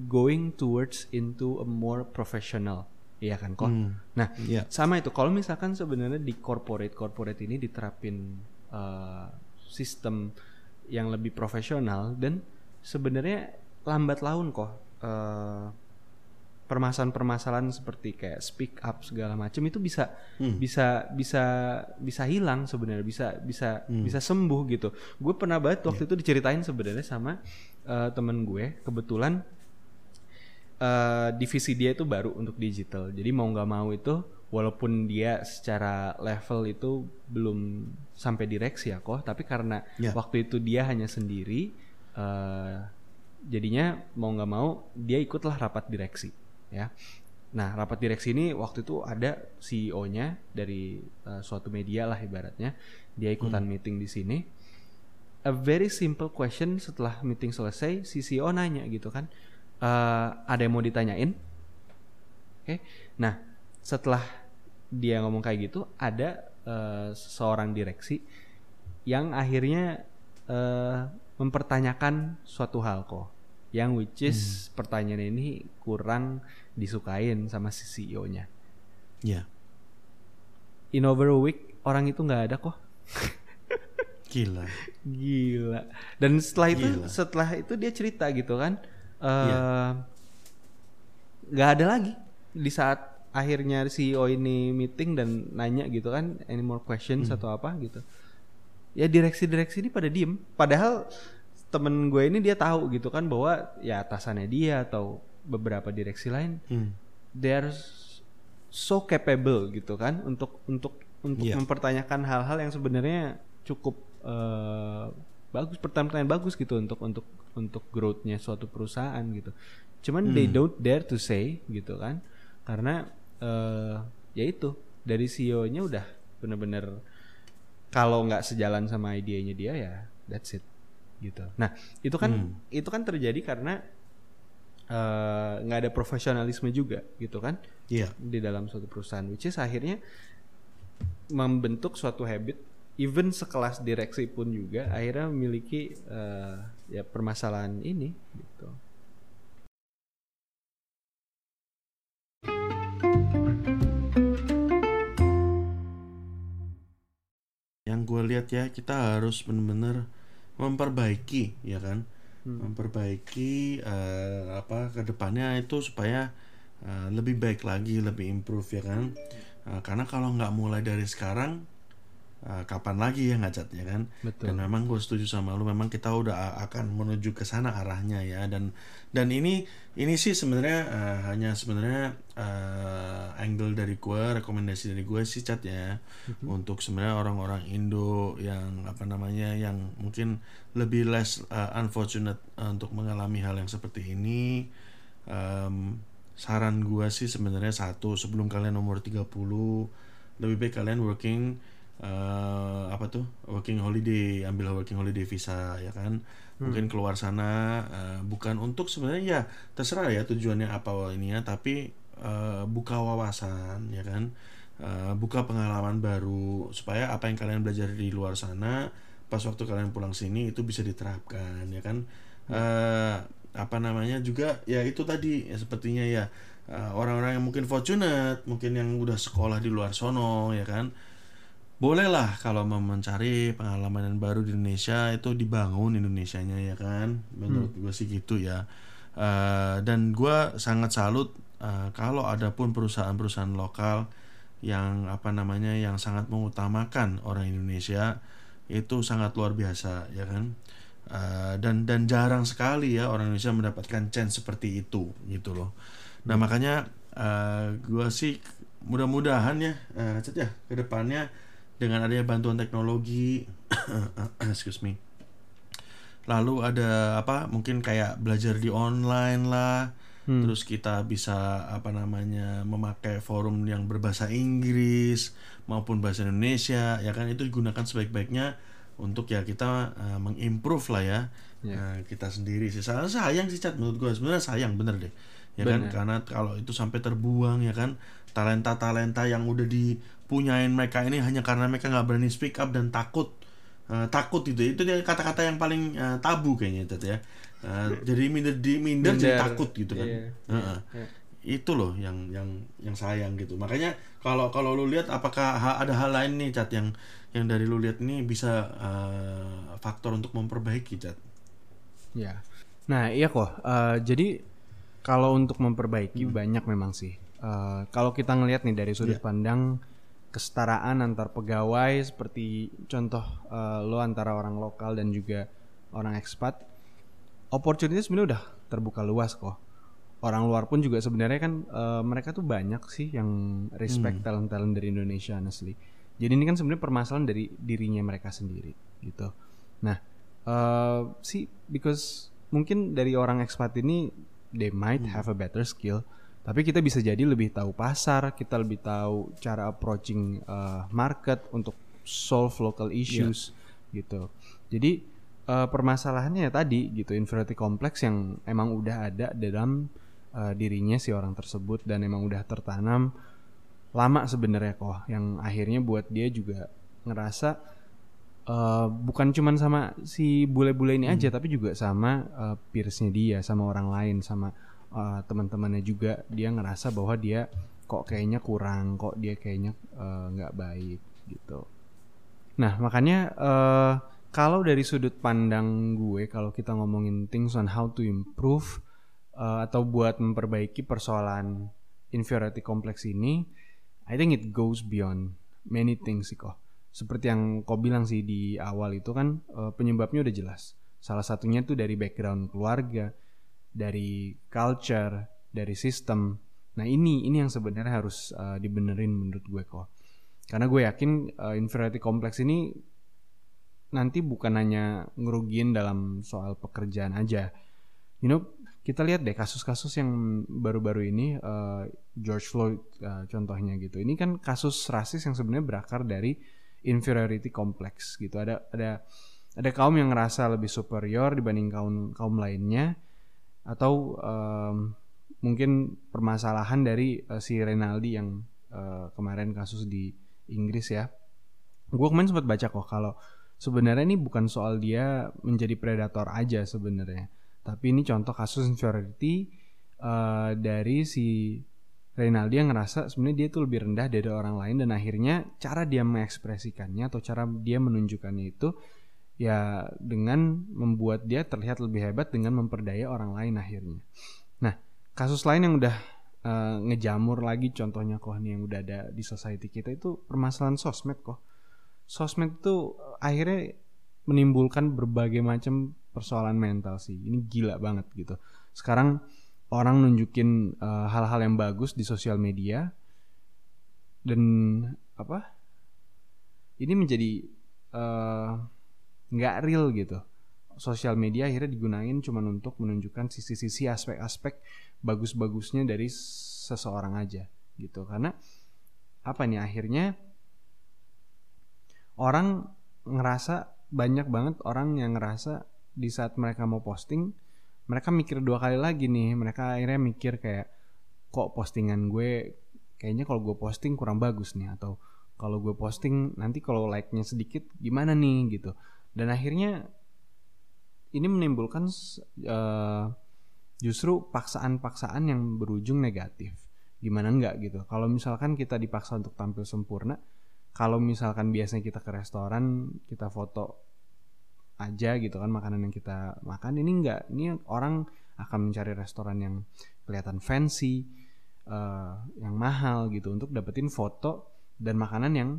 going towards into a more professional iya kan kok nah Iya. sama itu kalau misalkan sebenarnya di corporate corporate ini diterapin uh, sistem yang lebih profesional dan sebenarnya lambat laun kok uh, permasalahan-permasalahan seperti kayak speak up segala macam itu bisa bisa bisa bisa hilang sebenarnya bisa bisa bisa sembuh gitu gue pernah banget waktu itu diceritain sebenarnya sama uh, temen gue kebetulan eh, divisi dia itu baru untuk digital. Jadi mau nggak mau itu walaupun dia secara level itu belum sampai direksi ya kok, tapi karena Ya. waktu itu dia hanya sendiri, eh, jadinya mau nggak mau dia ikutlah rapat direksi, ya. Nah rapat direksi ini waktu itu ada CEO-nya dari eh, suatu media lah ibaratnya, dia ikutan meeting di sini. A very simple question setelah meeting selesai, si CEO nanya gitu kan, eh, ada yang mau ditanyain? Oke, nah setelah dia ngomong kayak gitu, ada eh, seorang direksi yang akhirnya eh, mempertanyakan suatu hal kok, yang which is pertanyaan ini kurang disukain sama si CEO-nya. Iya. In over a week orang itu nggak ada kok. Gila. Gila. Dan setelah itu Gila. setelah itu dia cerita gitu kan. Iya. nggak ada lagi di saat akhirnya CEO ini meeting dan nanya gitu kan any more questions Hmm. atau apa gitu. Ya direksi-direksi ini pada diem. Padahal temen gue ini dia tahu gitu kan bahwa ya atasannya dia atau beberapa direksi lain Hmm. they're so capable gitu kan untuk untuk untuk Iya. mempertanyakan hal-hal yang sebenarnya cukup eh, bagus pertanyaan-pertanyaan bagus gitu untuk untuk untuk growth-nya suatu perusahaan gitu. Cuman they don't dare to say gitu kan karena eh ya itu dari CEO-nya udah bener-bener kalau nggak sejalan sama idenya dia ya that's it gitu. Nah itu kan itu kan terjadi karena eh, nggak ada profesionalisme juga gitu kan Iya. di dalam suatu perusahaan which is akhirnya membentuk suatu habit even sekelas direksi pun juga akhirnya memiliki eh, ya permasalahan ini gitu. Yang gue lihat ya kita harus benar-benar memperbaiki ya kan, memperbaiki eh, apa ke depannya itu supaya eh, lebih baik lagi, lebih improve ya kan. Eh, karena kalau nggak mulai dari sekarang, uh, kapan lagi ya ngacat ya kan? Betul. dan memang gue setuju sama lu memang kita udah akan menuju ke sana arahnya ya. Dan dan ini ini sih sebenarnya uh, hanya sebenarnya uh, angle dari gue rekomendasi dari gue sih cat ya. Untuk sebenarnya orang-orang Indo yang apa namanya yang mungkin lebih less uh, unfortunate uh, untuk mengalami hal yang seperti ini Em, saran gua sih sebenarnya satu sebelum kalian umur 30 lebih baik kalian working eh, apa tuh? Working holiday ambil working holiday visa ya kan? Mungkin keluar sana eh, bukan untuk sebenarnya ya terserah ya tujuannya apa ini ya tapi eh, buka wawasan ya kan? Eh, buka pengalaman baru supaya apa yang kalian belajar di luar sana pas waktu kalian pulang sini itu bisa diterapkan ya kan? Eh, apa namanya juga ya itu tadi ya sepertinya ya orang-orang yang mungkin fortunate mungkin yang udah sekolah di luar sono ya kan bolehlah kalau mau mencari pengalaman yang baru di Indonesia itu dibangun Indonesianya ya kan? Menurut gue sih gitu ya. Eh, dan gue sangat salut eh, kalau ada pun perusahaan-perusahaan lokal yang apa namanya yang sangat mengutamakan orang Indonesia itu sangat luar biasa ya kan? Uh, dan dan jarang sekali ya orang Indonesia mendapatkan chance seperti itu gitu loh. Nah makanya uh, gua sih mudah-mudahan ya, uh, Cet ya ke depannya dengan adanya bantuan teknologi, excuse me, lalu ada apa mungkin kayak belajar di online lah, terus kita bisa apa namanya memakai forum yang berbahasa Inggris maupun bahasa Indonesia ya kan? Itu digunakan sebaik-baiknya untuk ya kita uh, mengimprove lah ya uh, kita sendiri sih. Sayang, sayang sih cat menurut gue sebenarnya sayang bener deh. Ya kan? Karena kalau itu sampai terbuang ya kan? Talenta talenta yang udah dipunyain mereka ini hanya karena mereka nggak berani speak up dan takut Uh, takut itu itu dia kata-kata yang paling uh, tabu kayaknya Tat, ya Uh, jadi minder di minder, jadi takut gitu kan Iya, Heeh. itu loh yang yang yang sayang gitu makanya kalau kalau lu lihat apakah ha- ada hal lain nih cat yang yang dari lu lihat ini bisa uh, faktor untuk memperbaiki cat Ya. Nah, iya kok. Eh, jadi kalau untuk memperbaiki Hmm. banyak memang sih. Eh, kalau kita ngelihat nih dari sudut Iya. pandang kesetaraan antar pegawai seperti contoh eh, lo antara orang lokal dan juga orang ekspat, opportunity sebenarnya udah terbuka luas kok. Orang luar pun juga sebenarnya kan eh, mereka tuh banyak sih yang respect talent-talent dari Indonesia honestly. Jadi ini kan sebenarnya permasalahan dari dirinya mereka sendiri gitu. Nah, eh sih because mungkin dari orang ekspat ini they might have a better skill, tapi kita bisa jadi lebih tahu pasar, kita lebih tahu cara approaching eh, market untuk solve local issues gitu. Jadi eh, permasalahannya ya tadi gitu inferiority complex yang emang udah ada dalam eh, dirinya si orang tersebut dan emang udah tertanam lama sebenarnya kok. Yang akhirnya buat dia juga ngerasa eh, bukan cuman sama si bule-bule ini aja tapi juga sama eh, peersnya dia sama orang lain sama eh, teman-temannya juga dia ngerasa bahwa dia kok kayaknya kurang kok dia kayaknya eh, nggak baik gitu nah makanya eh, kalau dari sudut pandang gue kalau kita ngomongin things on how to improve eh, atau buat memperbaiki persoalan inferiority complex ini I think it goes beyond many things sih kok. Seperti yang kau bilang sih di awal itu kan penyebabnya udah jelas. Salah satunya tuh dari background keluarga, dari culture, dari sistem. Nah ini ini yang sebenarnya harus eh, dibenerin menurut gue kok. Karena gue yakin eh, inferiority complex ini nanti bukan hanya ngerugiin dalam soal pekerjaan aja. You know, kita lihat deh kasus-kasus yang baru-baru ini eh, George Floyd eh, contohnya gitu. Ini kan kasus rasis yang sebenarnya berakar dari inferiority complex gitu. Ada ada ada kaum yang ngerasa lebih superior dibanding kaum kaum lainnya atau em, mungkin permasalahan dari eh, si Renaldi yang eh, kemarin kasus di Inggris ya. Gue kemarin sempat baca kok kalau sebenarnya ini bukan soal dia menjadi predator aja sebenarnya tapi ini contoh kasus inferiority eh, dari si Reynaldi yang ngerasa sebenarnya dia tuh lebih rendah dari orang lain dan akhirnya cara dia mengekspresikannya atau cara dia menunjukkannya itu ya dengan membuat dia terlihat lebih hebat dengan memperdaya orang lain akhirnya. Nah, kasus lain yang udah eh, ngejamur lagi contohnya kok nih yang udah ada di society kita itu permasalahan sosmed kok. sosmed itu akhirnya menimbulkan berbagai macam persoalan mental sih. Ini gila banget gitu. Sekarang orang nunjukin uh, hal-hal yang bagus di sosial media dan apa? Ini menjadi eh, nggak real gitu. Sosial media akhirnya digunain cuma untuk menunjukkan sisi-sisi aspek-aspek bagus-bagusnya dari seseorang aja gitu. Karena apa nih akhirnya orang ngerasa banyak banget orang yang ngerasa di saat mereka mau posting mereka mikir dua kali lagi nih mereka akhirnya mikir kayak kok postingan gue kayaknya kalau gue posting kurang bagus nih atau kalau gue posting nanti kalau like-nya sedikit gimana nih gitu dan akhirnya ini menimbulkan uh, justru paksaan-paksaan yang berujung negatif. Gimana enggak gitu? Kalau misalkan kita dipaksa untuk tampil sempurna kalau misalkan biasanya kita ke restoran kita foto aja gitu kan makanan yang kita makan ini enggak. Ini orang akan mencari restoran yang kelihatan fancy uh, yang mahal gitu untuk dapetin foto dan makanan yang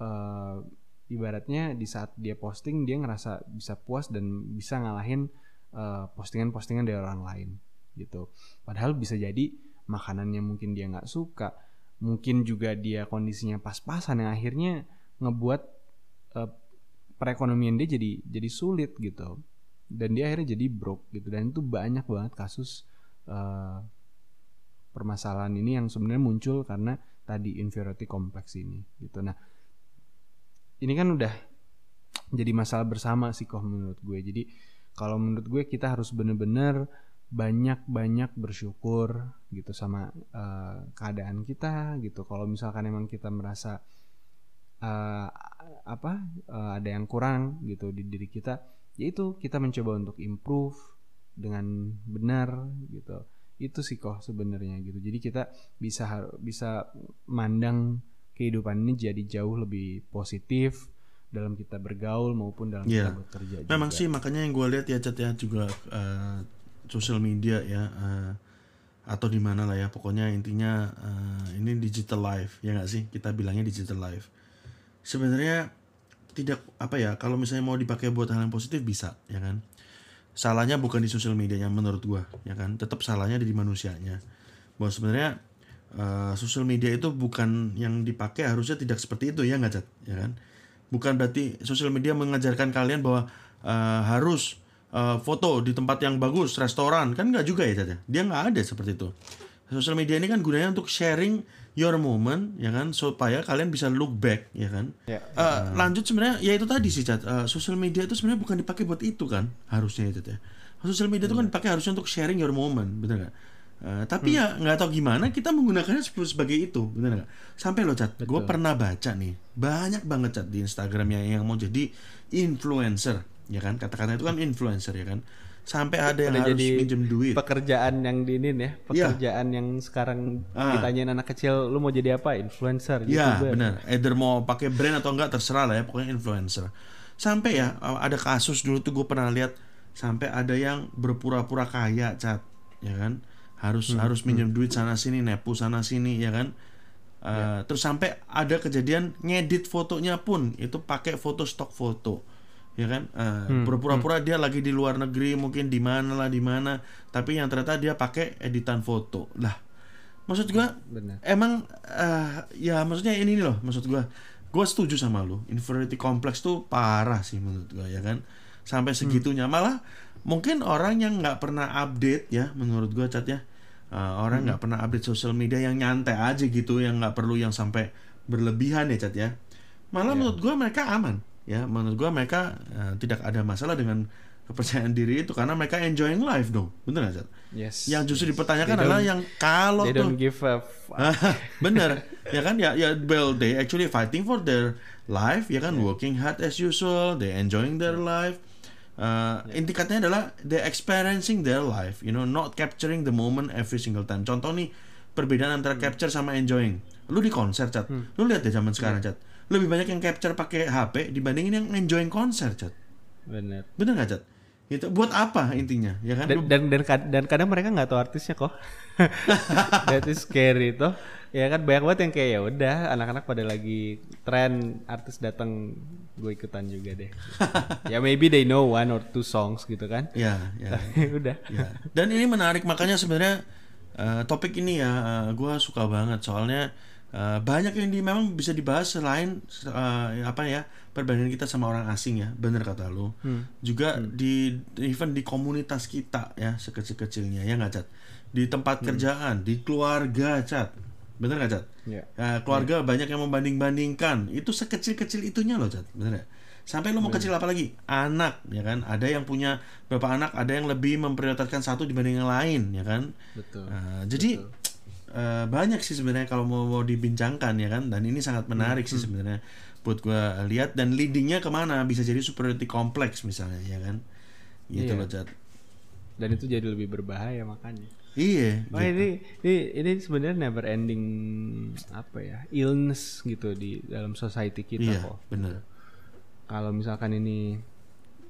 uh, ibaratnya di saat dia posting dia ngerasa bisa puas dan bisa ngalahin uh, postingan-postingan dari orang lain gitu. Padahal bisa jadi makanannya mungkin dia nggak suka mungkin juga dia kondisinya pas-pasan yang akhirnya ngebuat uh, perekonomian dia jadi jadi sulit gitu. Dan dia akhirnya jadi broke gitu. Dan itu banyak banget kasus uh, permasalahan ini yang sebenarnya muncul karena tadi inferiority complex ini gitu. Nah ini kan udah jadi masalah bersama sih kok menurut gue. Jadi kalau menurut gue kita harus bener-bener banyak-banyak bersyukur gitu sama uh, keadaan kita gitu. Kalau misalkan emang kita merasa uh, apa uh, ada yang kurang gitu di diri kita yaitu kita mencoba untuk improve dengan benar gitu. Itu sih kok sebenarnya gitu. Jadi kita bisa bisa mandang kehidupan ini jadi jauh lebih positif dalam kita bergaul maupun dalam yeah. kita bekerja memang juga. sih makanya yang gue lihat ya cat ya juga uh, sosial media ya uh, atau di mana lah ya pokoknya intinya uh, ini digital life ya nggak sih? Kita bilangnya digital life. Sebenarnya tidak apa ya kalau misalnya mau dipakai buat hal yang positif bisa ya kan? Salahnya bukan di sosial medianya menurut gua ya kan? Tetap salahnya di manusianya. Bahwa sebenarnya uh, sosial media itu bukan yang dipakai harusnya tidak seperti itu ya nggak cat? Ya kan? Bukan berarti sosial media mengajarkan kalian bahwa uh, harus uh, foto di tempat yang bagus restoran. Kan nggak juga ya cat ya? Dia nggak ada seperti itu. Sosial media ini kan gunanya untuk sharing your moment ya kan? Supaya kalian bisa look back ya kan? Ya. Uh, lanjut sebenarnya ya itu tadi sih cat. Uh, social media itu sebenarnya bukan dipakai buat itu kan? Harusnya itu ya. Social media itu kan iya. dipakai harusnya untuk sharing your moment betul nggak Uh, tapi hmm. ya nggak tahu gimana kita menggunakannya sebagai itu benar nggak sampai lo cat gue pernah baca nih banyak banget cat di Instagramnya yang mau jadi influencer ya kan kata-kata itu kan influencer ya kan sampai ada yang Udah harus jadi minjem duit. Pekerjaan yang diinin ya, iya. pekerjaan ya. yang sekarang ah. ditanyain anak kecil, lu mau jadi apa? Influencer. Iya benar. Either mau pakai brand atau enggak terserah lah ya, pokoknya influencer. Sampai ya ada kasus dulu tuh gue pernah lihat sampai ada yang berpura-pura kaya, cat, ya kan? Harus hmm. harus minjem hmm. duit sana sini, nepu sana sini, ya kan? Uh, ya. Terus sampai ada kejadian ngedit fotonya pun itu pakai foto stok foto ya kan uh, hmm, pura-pura hmm. dia lagi di luar negeri mungkin di mana lah di mana tapi yang ternyata dia pakai editan foto lah maksud gua Bener. emang uh, ya maksudnya ini loh maksud gua gua setuju sama lu inferiority complex tuh parah sih menurut gua ya kan sampai hmm. segitunya hmm. malah mungkin orang yang nggak pernah update ya menurut gua cat ya uh, orang nggak hmm. pernah update sosial media yang nyantai aja gitu yang nggak perlu yang sampai berlebihan ya cat ya malah yeah. menurut gua mereka aman ya menurut gua mereka uh, tidak ada masalah dengan kepercayaan diri itu karena mereka enjoying life dong bener gak Yes. Yang justru yes. dipertanyakan adalah yang kalau they tuh don't give a bener ya kan ya ya well they actually fighting for their life ya kan yeah. working hard as usual they enjoying their yeah. life uh, yeah. inti katanya adalah they experiencing their life you know not capturing the moment every single time contoh nih perbedaan antara hmm. capture sama enjoying lu di konser cat hmm. lu lihat deh zaman sekarang yeah. cat lebih banyak yang capture pakai HP dibandingin yang enjoying konser cat bener bener nggak cat Gitu. Buat apa intinya, ya kan? dan dan dan, dan kadang mereka nggak tahu artisnya kok that is scary tuh ya kan banyak banget yang kayak ya udah anak-anak pada lagi tren artis datang gue ikutan juga deh. Ya maybe they know one or two songs gitu kan. Ya, ya. udah. Ya. Dan ini menarik makanya sebenarnya eh, topik ini ya gue suka banget. Soalnya eh, banyak yang di, memang bisa dibahas selain eh, apa ya perbandingan kita sama orang asing ya. Bener kata lu. Juga di even di komunitas kita ya sekecil-kecilnya. Ya nggak cat di tempat kerjaan di keluarga cat. Bener nggak cat? Ya Ya, keluarga banyak yang membanding-bandingkan. Itu sekecil-kecil itunya loh cat bener ya sampai lu mau kecil apa lagi? Anak ya kan? Ada yang punya beberapa anak ada yang lebih memprioritaskan satu dibanding yang lain ya kan? Betul. Nah, jadi eh, banyak sih sebenarnya kalau mau, mau dibincangkan ya kan? Dan ini sangat menarik sih sebenarnya buat gua lihat. Dan leadingnya ke mana? Bisa jadi superiority complex misalnya ya kan? Gitu Iya. loh cat. Dan itu jadi lebih berbahaya makanya iya Wah ini ini ini sebenarnya never ending apa ya illness gitu di dalam society kita iya kok. bener Kalau misalkan ini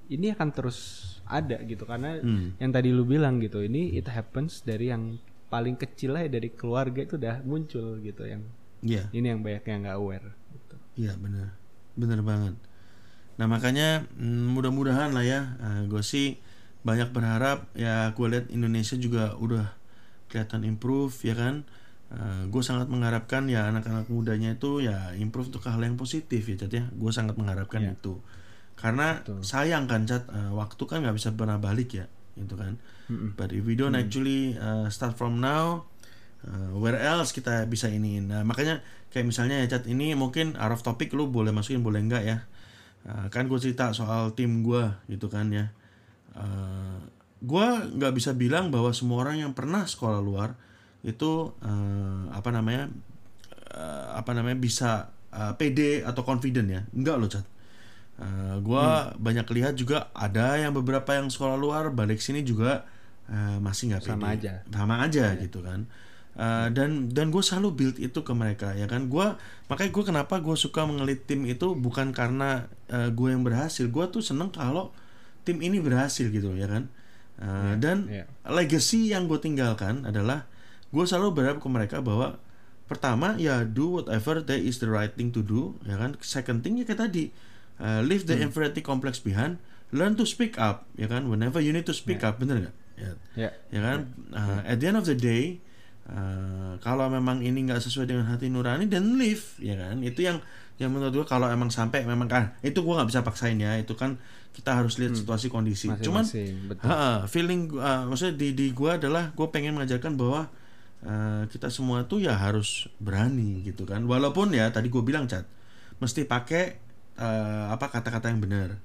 ini akan terus ada gitu karena Hmm. yang tadi lu bilang gitu ini it happens dari yang paling kecil aja dari keluarga itu udah muncul gitu yang iya ini yang banyak yang nggak aware gitu. Iya benar, benar banget. Nah makanya mm, mudah-mudahan lah ya, gue sih banyak berharap ya gue lihat Indonesia juga udah kelihatan improve ya kan. gue sangat mengharapkan ya anak-anak mudanya itu ya improve untuk hal yang positif ya Cat ya. Gue sangat mengharapkan Iya. itu. Karena sayang kan Cat, eh, waktu kan nggak bisa pernah balik ya, gitu kan. But if we don't actually uh, start from now, uh, where else kita bisa iniin. Nah, makanya kayak misalnya ya chat ini mungkin out of topic lu boleh masukin boleh enggak ya. Uh, kan gue cerita soal tim gue gitu kan ya. Uh, gue nggak bisa bilang bahwa semua orang yang pernah sekolah luar itu uh, apa namanya uh, apa namanya bisa uh, pede atau confident ya. Enggak loh chat. Uh, gua banyak lihat juga ada yang beberapa yang sekolah luar balik sini juga uh, masih nggak pede Sama aja. sama aja gitu kan Uh, dan dan gue selalu build itu ke mereka ya kan gue makanya gue kenapa gue suka mengelit tim itu bukan karena uh, gue yang berhasil gue tuh seneng kalau tim ini berhasil gitu ya kan? Uh, dan iya. legacy yang gue tinggalkan adalah gue selalu berharap ke mereka bahwa pertama ya do whatever that is the right thing to do ya kan? Second thing ya kayak tadi uh, leave the inferiority complex behind learn to speak up ya kan? Whenever you need to speak up bener nggak? Ya. Ya. ya kan? Uh, at the end of the day uh, kalau memang ini nggak sesuai dengan hati nurani dan leave ya kan? Itu yang yang menurut gue kalau emang sampai memang kan itu gue nggak bisa paksain ya itu kan kita harus lihat situasi kondisi. Cuman Masing-masing, betul. ha, feeling uh, maksudnya di di gue adalah gue pengen mengajarkan bahwa uh, kita semua tuh ya harus berani gitu kan. Walaupun ya tadi gue bilang cat mesti pakai uh, apa kata-kata yang benar.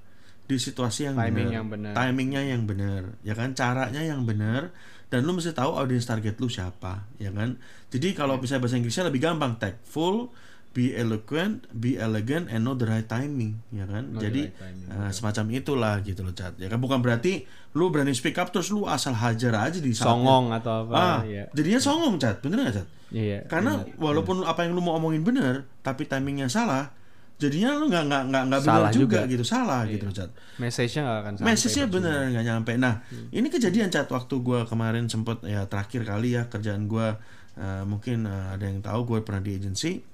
Di situasi yang Timing benar. yang benar. timingnya yang benar. Ya kan? Caranya yang benar. Dan lu mesti tahu audience target lu siapa ya kan? Jadi kalau bisa bahasa Inggrisnya lebih gampang tactful be eloquent be elegant and know the right timing ya kan the jadi right timing, eh, semacam itulah gitu loh cat ya kan bukan berarti lu berani speak up terus lu asal hajar aja di saatnya. Songong atau apa ah ya. jadinya songong cat bener gak cat Iya. karena benar. walaupun apa yang lu mau omongin bener tapi timingnya salah jadinya lu nggak nggak nggak nggak benar juga, juga. gitu salah gitu loh cat message-nya nggak akan sampai. Message-nya bener nggak nyampe. Nah, ini kejadian cat waktu gua kemarin sempet ya terakhir kali ya kerjaan gua eh, mungkin eh, ada yang tahu gue pernah di agency.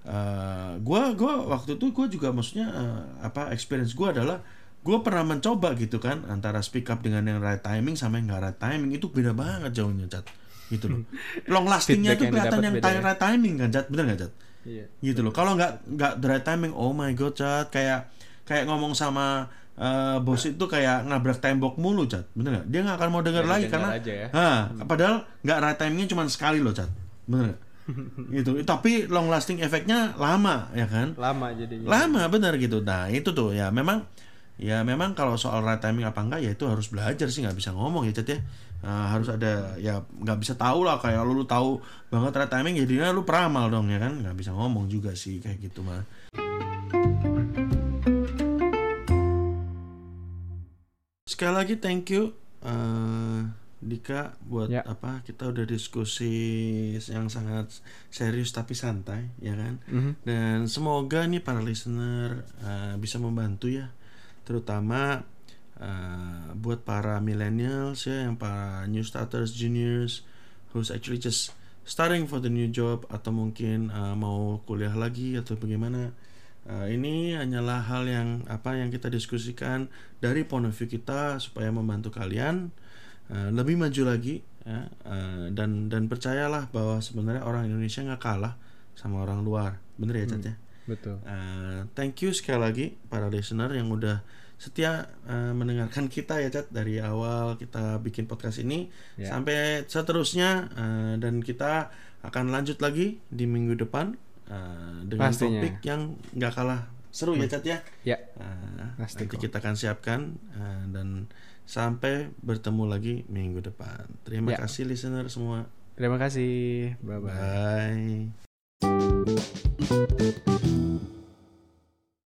Eh, gua gua waktu itu gua juga maksudnya eh, apa experience gua adalah gua pernah mencoba gitu kan antara speak up dengan yang right timing sama yang nggak right timing itu beda banget jauhnya cat gitu loh. Long lastingnya yang kelihatan yang beda ya. right timing kan cat bener nggak cat? Iya. gitu loh kalau nggak nggak right timing oh my god cat kayak kayak ngomong sama eh, bos itu kayak nabrak tembok mulu cat bener nggak dia nggak akan mau denger lagi karena ya. ha, padahal nggak right timingnya cuma sekali loh cat bener nggak gitu. Tapi long lasting efeknya lama ya kan? Lama jadinya. lama bener gitu. Nah itu tuh. Ya memang ya memang kalau soal right timing apa enggak ya itu harus belajar sih. Nggak bisa ngomong ya cat ya. Nah, harus ada ya nggak bisa tahu lah. Kayak lu, lu tahu banget right timing jadinya lu peramal dong ya kan? Nggak bisa ngomong juga sih kayak gitu mah sekali lagi thank you eh, Dika buat Ya. apa kita udah diskusi yang sangat serius tapi santai ya kan Mhm. dan semoga nih para listener uh, bisa membantu ya terutama uh, buat para millennials ya yang para new starters juniors who's actually just starting for the new job atau mungkin uh, mau kuliah lagi atau bagaimana uh, ini hanyalah hal yang apa yang kita diskusikan dari point of view kita supaya membantu kalian uh, lebih maju lagi ya, uh, dan dan percayalah bahwa sebenarnya orang Indonesia nggak kalah sama orang luar bener ya Cat ya Betul. Uh, thank you sekali lagi para listener yang udah setia uh, mendengarkan kita ya Cat dari awal kita bikin podcast ini Ya. sampai seterusnya uh, dan kita akan lanjut lagi di minggu depan uh, dengan Pastinya. topik yang nggak kalah seru ya Cat ya. Ya. Uh, Pasti nanti kok. kita akan siapkan uh, dan sampai bertemu lagi minggu depan. Terima Ya. kasih listener semua. Terima kasih. Bye bye. Bye.